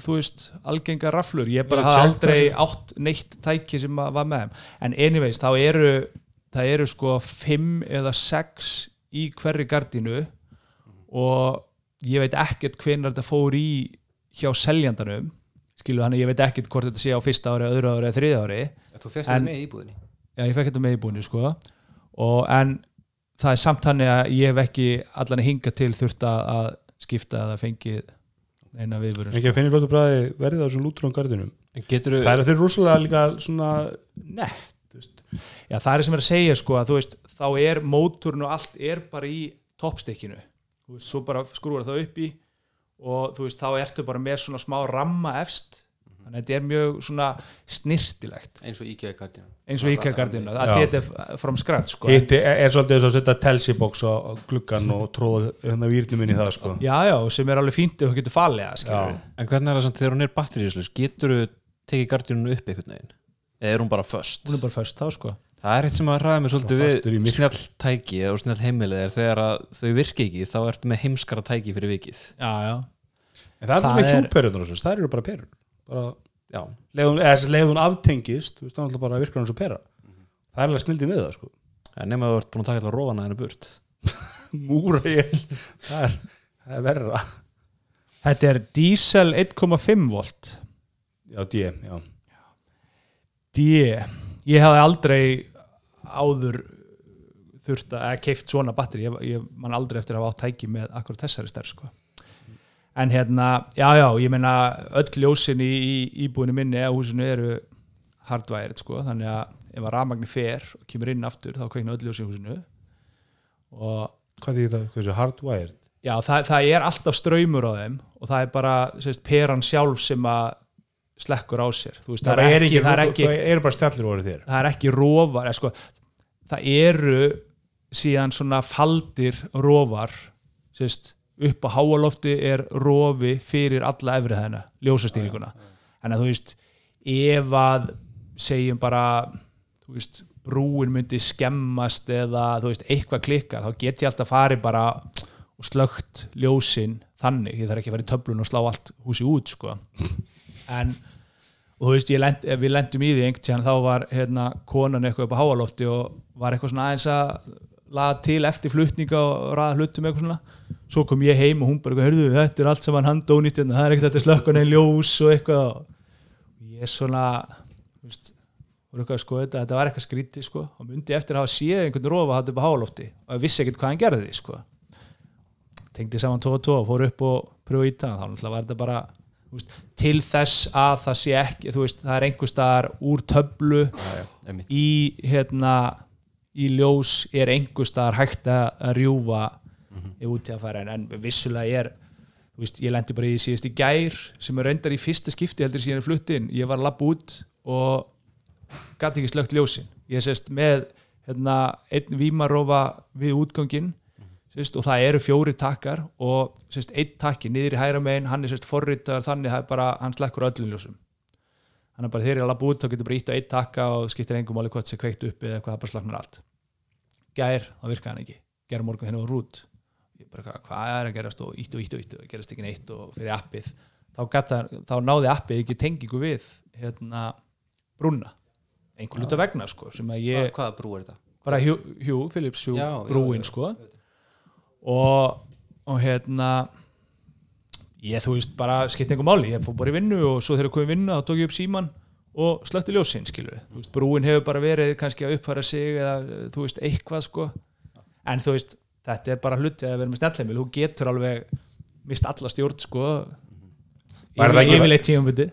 þú veist algengar raflur, ég bara hafði aldrei átt neitt tæki sem var með þeim. En anyways, þá eru það eru sko fimm eða sex í hverri gardínu og ég veit ekkert hvenær þetta fór í hjá seljandanum skilu hann, ég veit ekkert hvort þetta sé á fyrsta ári, öðru ári eða þriða ári Þú fyrst þetta með íbúðinni. já, ég fekk þetta með í búinu sko og en það er samt hann að ég hef ekki allan að hinga til þurft að að skipta eða fengið eina viðvörun sko. ekki að finna flótu bræði verðið á þessum lútrón gardinum En getur það er þeir eru rosalega líka svona nett. Já, það er sem er að segja sko að þú veist, þá er mótorn og allt er bara í toppstykkinu þú veist, svo bara skrúar það upp í og þú veist, þá ertu bara með svona smá ramma efst þannig að þetta er mjög svona snirtilegt Eins og íkja gardina. eins og IKEA gardina, Já. að þetta er from scratch sko. hitt er, er svolítið þess að setja telsibox á á gluggan og tróða hérna výrnum inn í það sko. Já, já, sem er alveg fínt ef þú getur falið það, skilur Já. En hvernig er það samt þegar hún er batteríslaus getur þú tekið gardínunu upp einhvern veginn eða er hún bara föst hún er bara föst þá sko það er eitt sem að ræða mig svolítið við snjall tæki og snjall heimilið er þegar að þau virki ekki þá ertu með heimskara tæki fyrir vikið. Já, já, en það er er er- hjúperunur það eru bara perur. Bara já, leiðun, eða þess að leiðun aftengist þú veist, það er alltaf bara virkar hann svo pera. Það er alveg snildið við það sko. En nema þú ert búin að taka alltaf rófana henni burt. Múra ég það er, það er verra. Þetta er diesel 1,5 volt. Já, D, já. D. Ég hafði aldrei áður þurft að keift svona batteri ég, ég man aldrei eftir að hafa átt tæki með akkur þessari stærð sko. en hérna, já já, ég meina öll ljósin í, í íbúinu minni eða húsinu eru hardwired sko, þannig að ef að rafmagni fer og kemur inn aftur þá kveikna öll ljósin í húsinu. Og hvað því það, hvað þessu hardwired? Já, það, það er alltaf ströymur á þeim og það er bara sérst, peran sjálf sem að slekkur á sér. Veist, það, það, er ekki, það, er það ekki, eru bara stjallir voru þér. það er ekki rofar eða, sko, það eru síðan svona faldir sérst, upp á háalofti er rofi fyrir alla efri hæðina, ljósastýringuna. Þannig að þú veist ef að segjum bara þú veist, brúin myndi skemmast eða þú veist, eitthvað klikkar þá get ég alltaf farið bara og slögt ljósin þannig. Ég þarf ekki að fara í töflun og slá allt húsi út sko. en og þú veist, lent, við lendum í því einhvern tíðan þá var hérna konan eitthvað upp á háalofti og var eitthvað svona aðeins að laða til eftir flutninga og ræða hlutum eitthvað svona. Svo kom ég heim og hún bara, hörðu, þetta er allt saman handónýtt hérna, það er ekkert þetta slökkun einn ljós og eitthvað. Og ég er svona þú veist, skoða þetta þetta var eitthvað skrítið sko. Og myndi eftir að hafa séð einhvern rofa hatt upp á hálófti og ég vissi ekkert hvað hann gerði sko. Tengdi saman 2 og 2 og fór upp og pröfu í það þá var þetta bara veist, til þess að það sé ekki veist, það er einhver staðar úr töflu já, já, í hérna í ljós er einhver staðar hægt að rjúfa ef út í fara. En, vissulega er veist, ég lendi bara í síðast í gær sem er reyndar í fyrsta skipti heldur síðan ég flutti inn. Ég var að labba út og gæti ekki slögt ljósin. Ég sést með hérna, einn vímarófa við útganginn sést, og það eru fjóri takkar og sést, einn takki niður í hægra megin hann er sést, forritaður þannig það er bara, hann slekkur öllum ljósum. Hann er bara þegar ég er að labba út þá getur bara ítt á einn takka og skiptir engum máli hvort sem kveikt upp eða eitthvað það bara slaknar allt. Gær, þá virkaði hann ekki. Gær morgun hérna á rút. Bara, hvað, hvað er að gerast? Og ítt og ítt og ítt og gerast ekki neitt og fyrir appið. Þá, gata, þá náði appið ekki tengingu við hérna brúna einhvern hluta vegna sko að ég, Hva, hvaða brú er þetta? bara Hugh, Phillips Hugh brúin sko og, og hérna ég þú veist bara skipt einhver máli, ég fór bara í vinnu og svo þegar ég kom í vinnu þá tók ég upp síman og slökti ljósin skilur þú veist, brúin hefur bara verið kannski að uppfæra sig eða þú veist eitthvað sko. En þú veist, þetta er bara hluti að vera með snjallheimil, þú getur alveg mist alla stjórn sko Var það ekki-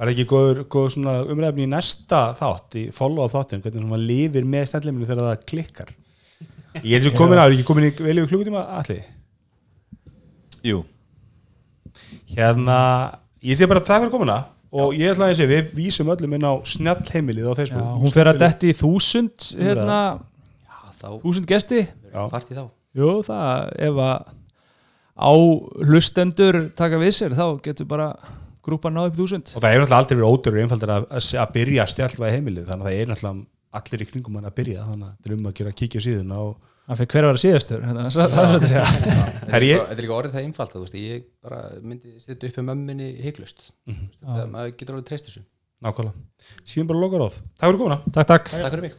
ekki góður, góður umræfni í næsta þátt, í follow-up þáttin, hvernig maður lifir með snelliminu þegar það klikkar? Ég svo komin á, er ekki komin í vel yfir klukkutíma allir. Jú, Hérna, ég sé bara takk fyrir komuna og ég ætla að sé, við vísum öllum inn á snjallheimilið á Já, Facebook. hún fer að detti í þúsund hérna, Já, þá þúsund gesti Já. partí þá Jú, það, ef að á hlustendur taka við sér, þá getur bara grúpan náðu upp í þúsund. Og það hefur náttúrulega aldrei verið ódurur einfaldar að, að, að byrja stjallvæði heimilið, þannig að það er náttúrulega allir í kringum hann að byrja, þannig að það er um að gera kíkja á síðuna og Það fyrir hver að vera síðastur, hérna, það það er svo að segja. Þetta er líka- þetta er líka orðið það einfalt þú veist, ég bara myndi setja upp hygglust Mhm. það maður getur alveg treyst þessu nákvæmlega. Síðan bara lokaróð. Takk fyrir komuna. Takk, takk. Takk fyrir mig